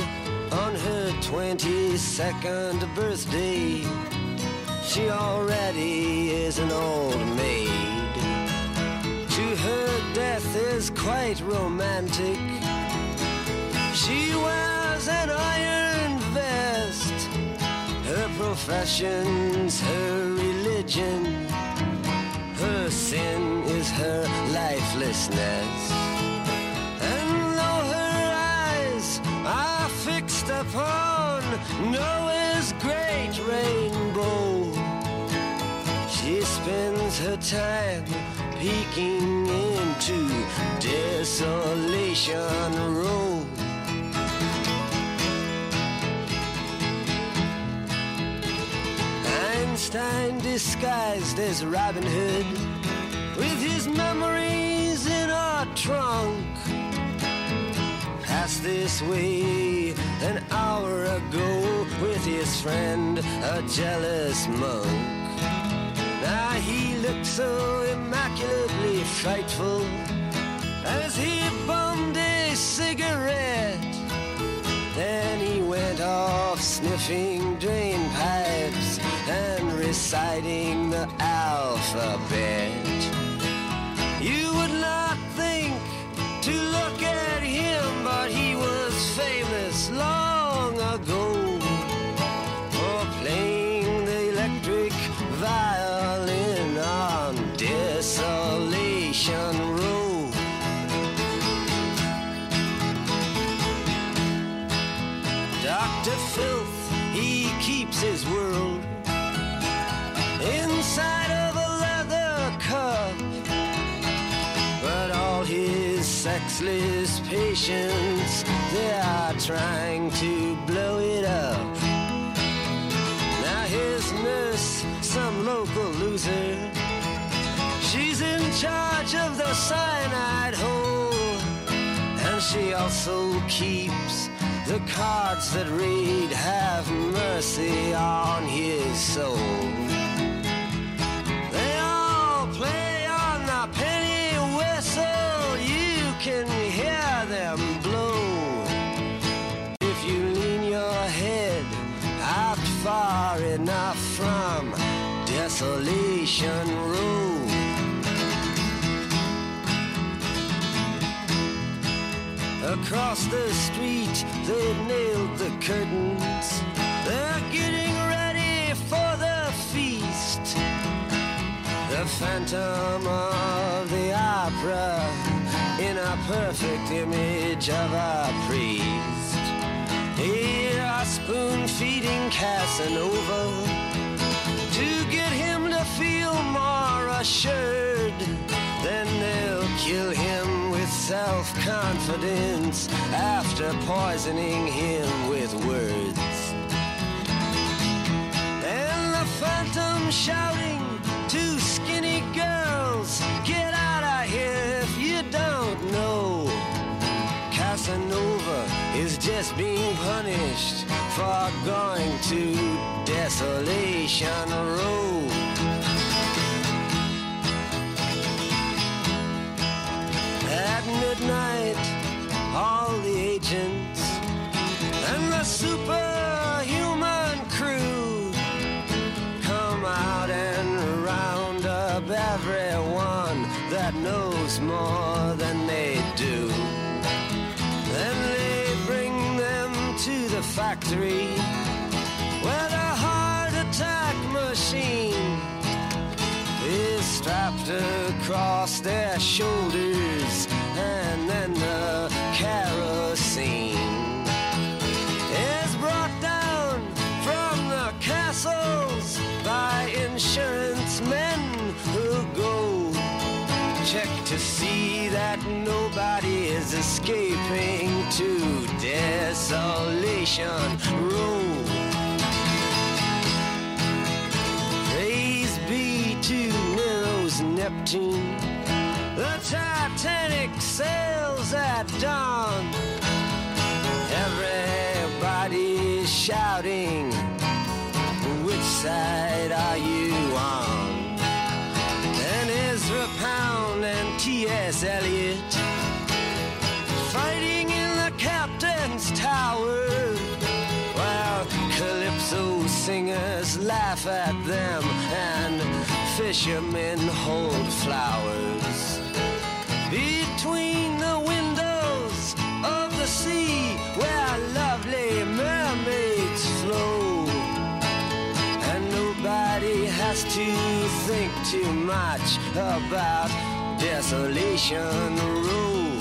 On her 22nd birthday, she already is an old maid. To her, death is quite romantic. She wears an iron vest. Her profession's her religion. Her sin is her lifelessness. And though her eyes are fixed upon Noah's her time peeking into Desolation Row. Einstein disguised as Robin Hood with his memories in a trunk. Passed this way an hour ago with his friend, a jealous monk. Now he looked so immaculately frightful as he bummed a cigarette. Then he went off sniffing drain pipes and reciting the alphabet. You would not think to look at him, but he was famous long his sexless patients, they are trying to blow it up. Now his nurse, some local loser, she's in charge of the cyanide hole. And she also keeps the cards that read, Have mercy on his soul. They all play on the far enough from Desolation Road. Across the street, they've nailed the curtains. They're getting ready for the feast. The phantom of the opera in a perfect image of a priest. Here are spoon feeding Casanova to get him to feel more assured. Then they'll kill him with self confidence after poisoning him with words. And the phantom shouting is being punished for going to Desolation Road. At midnight, all the agents and the superhuman factory where the heart attack machine is strapped across their shoulders and then the kerosene is brought down from the castles by insurance men who go check to see that nobody is escaping to desolation road Praise be to Nero's Neptune. The Titanic sails at dawn. Everybody's shouting, which side are you on? And Ezra Pound and T.S. Eliot laugh at them, and fishermen hold flowers between the windows of the sea where lovely mermaids flow, and nobody has to think too much about desolation row.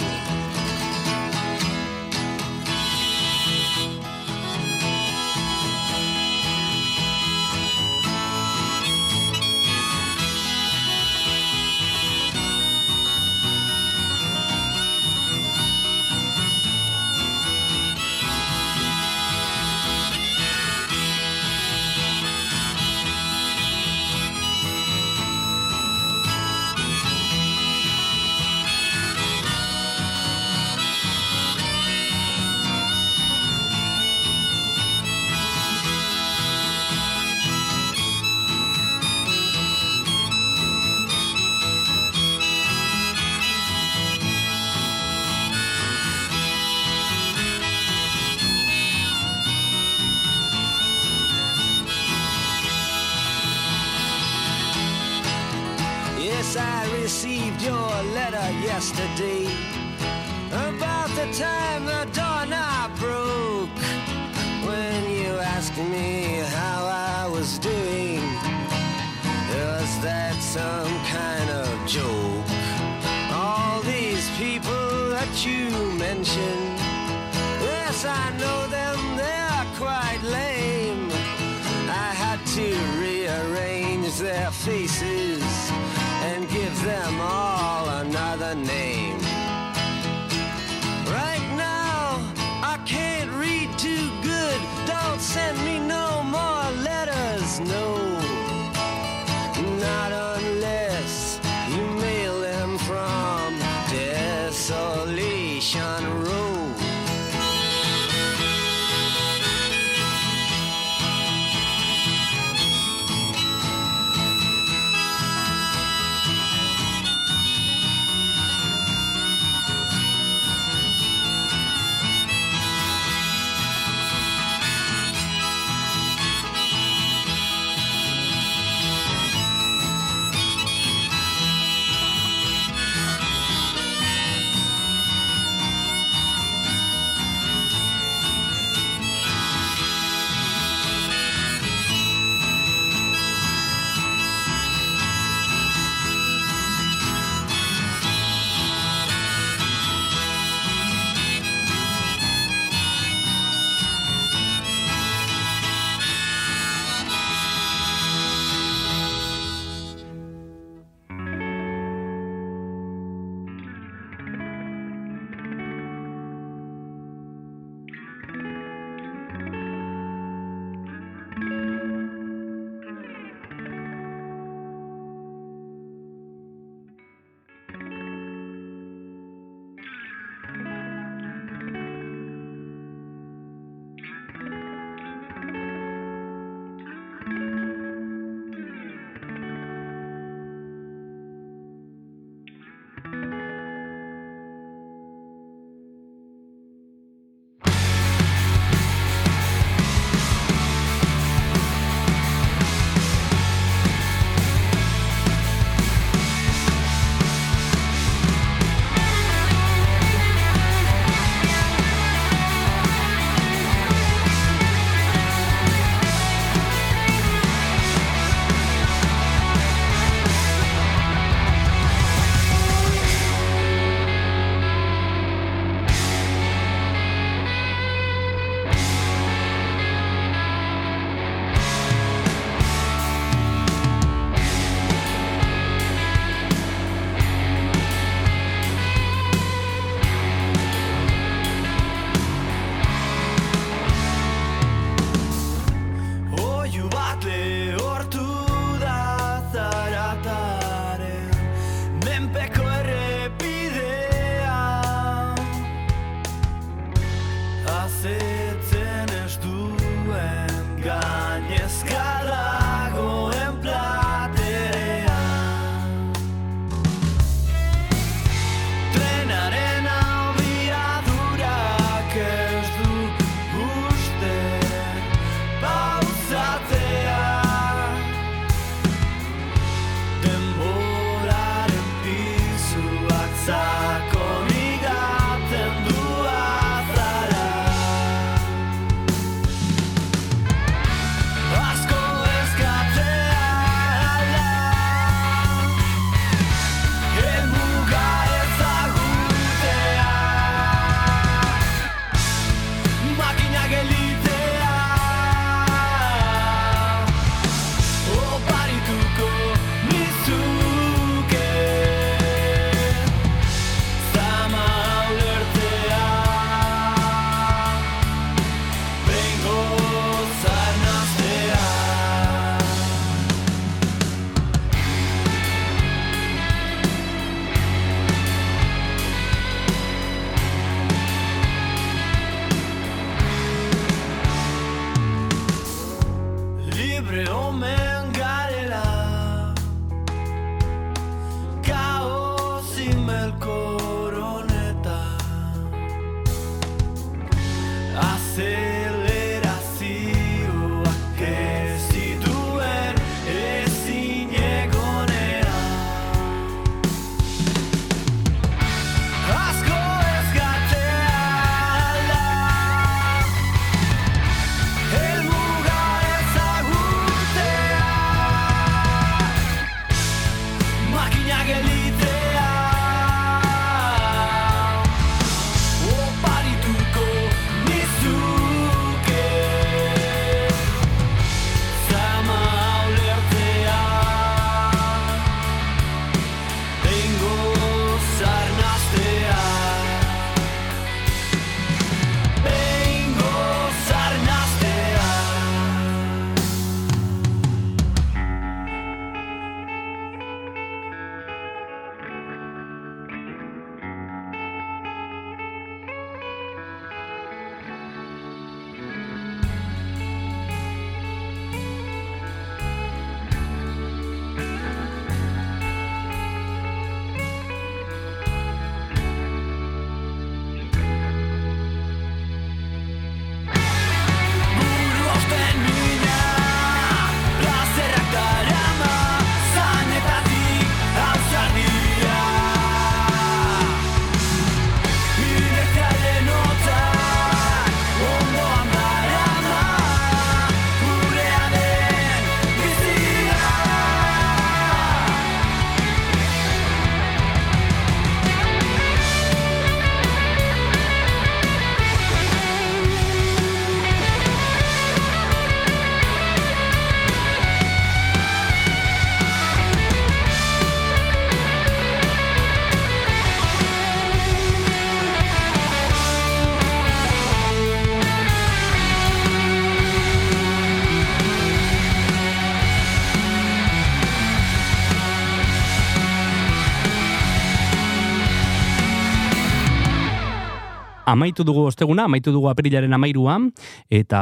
Amaitu dugu osteguna, amaitu dugu apirilaren amairuan, eta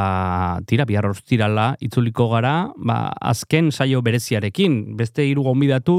tira, bihar ostirala itzuliko gara, ba, azken saio bereziarekin, beste hiru gonbidatu,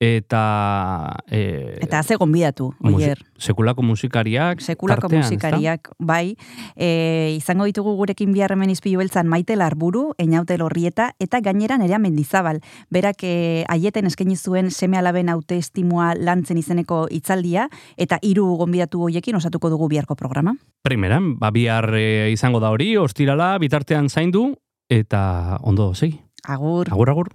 eta... E, Eta ze gonbidatu, oier. sekulako musikariak, Sekulako tartean, musikariak, bai. E, izango ditugu gurekin bihar hemen izpilu beltzan Maite Larburu, Einaute Lorrieta, eta gainera nerea Mendizabal. Berak e, aieten eskaini zuen seme alaben autoestimua lantzen izeneko hitzaldia eta hiru gonbidatu hoiekin osatuko dugu biharko programa. Primeran, ba, bihar e, izango da hori, ostirala, bitartean zaindu, eta ondo, segi. Agur. Agur, agur.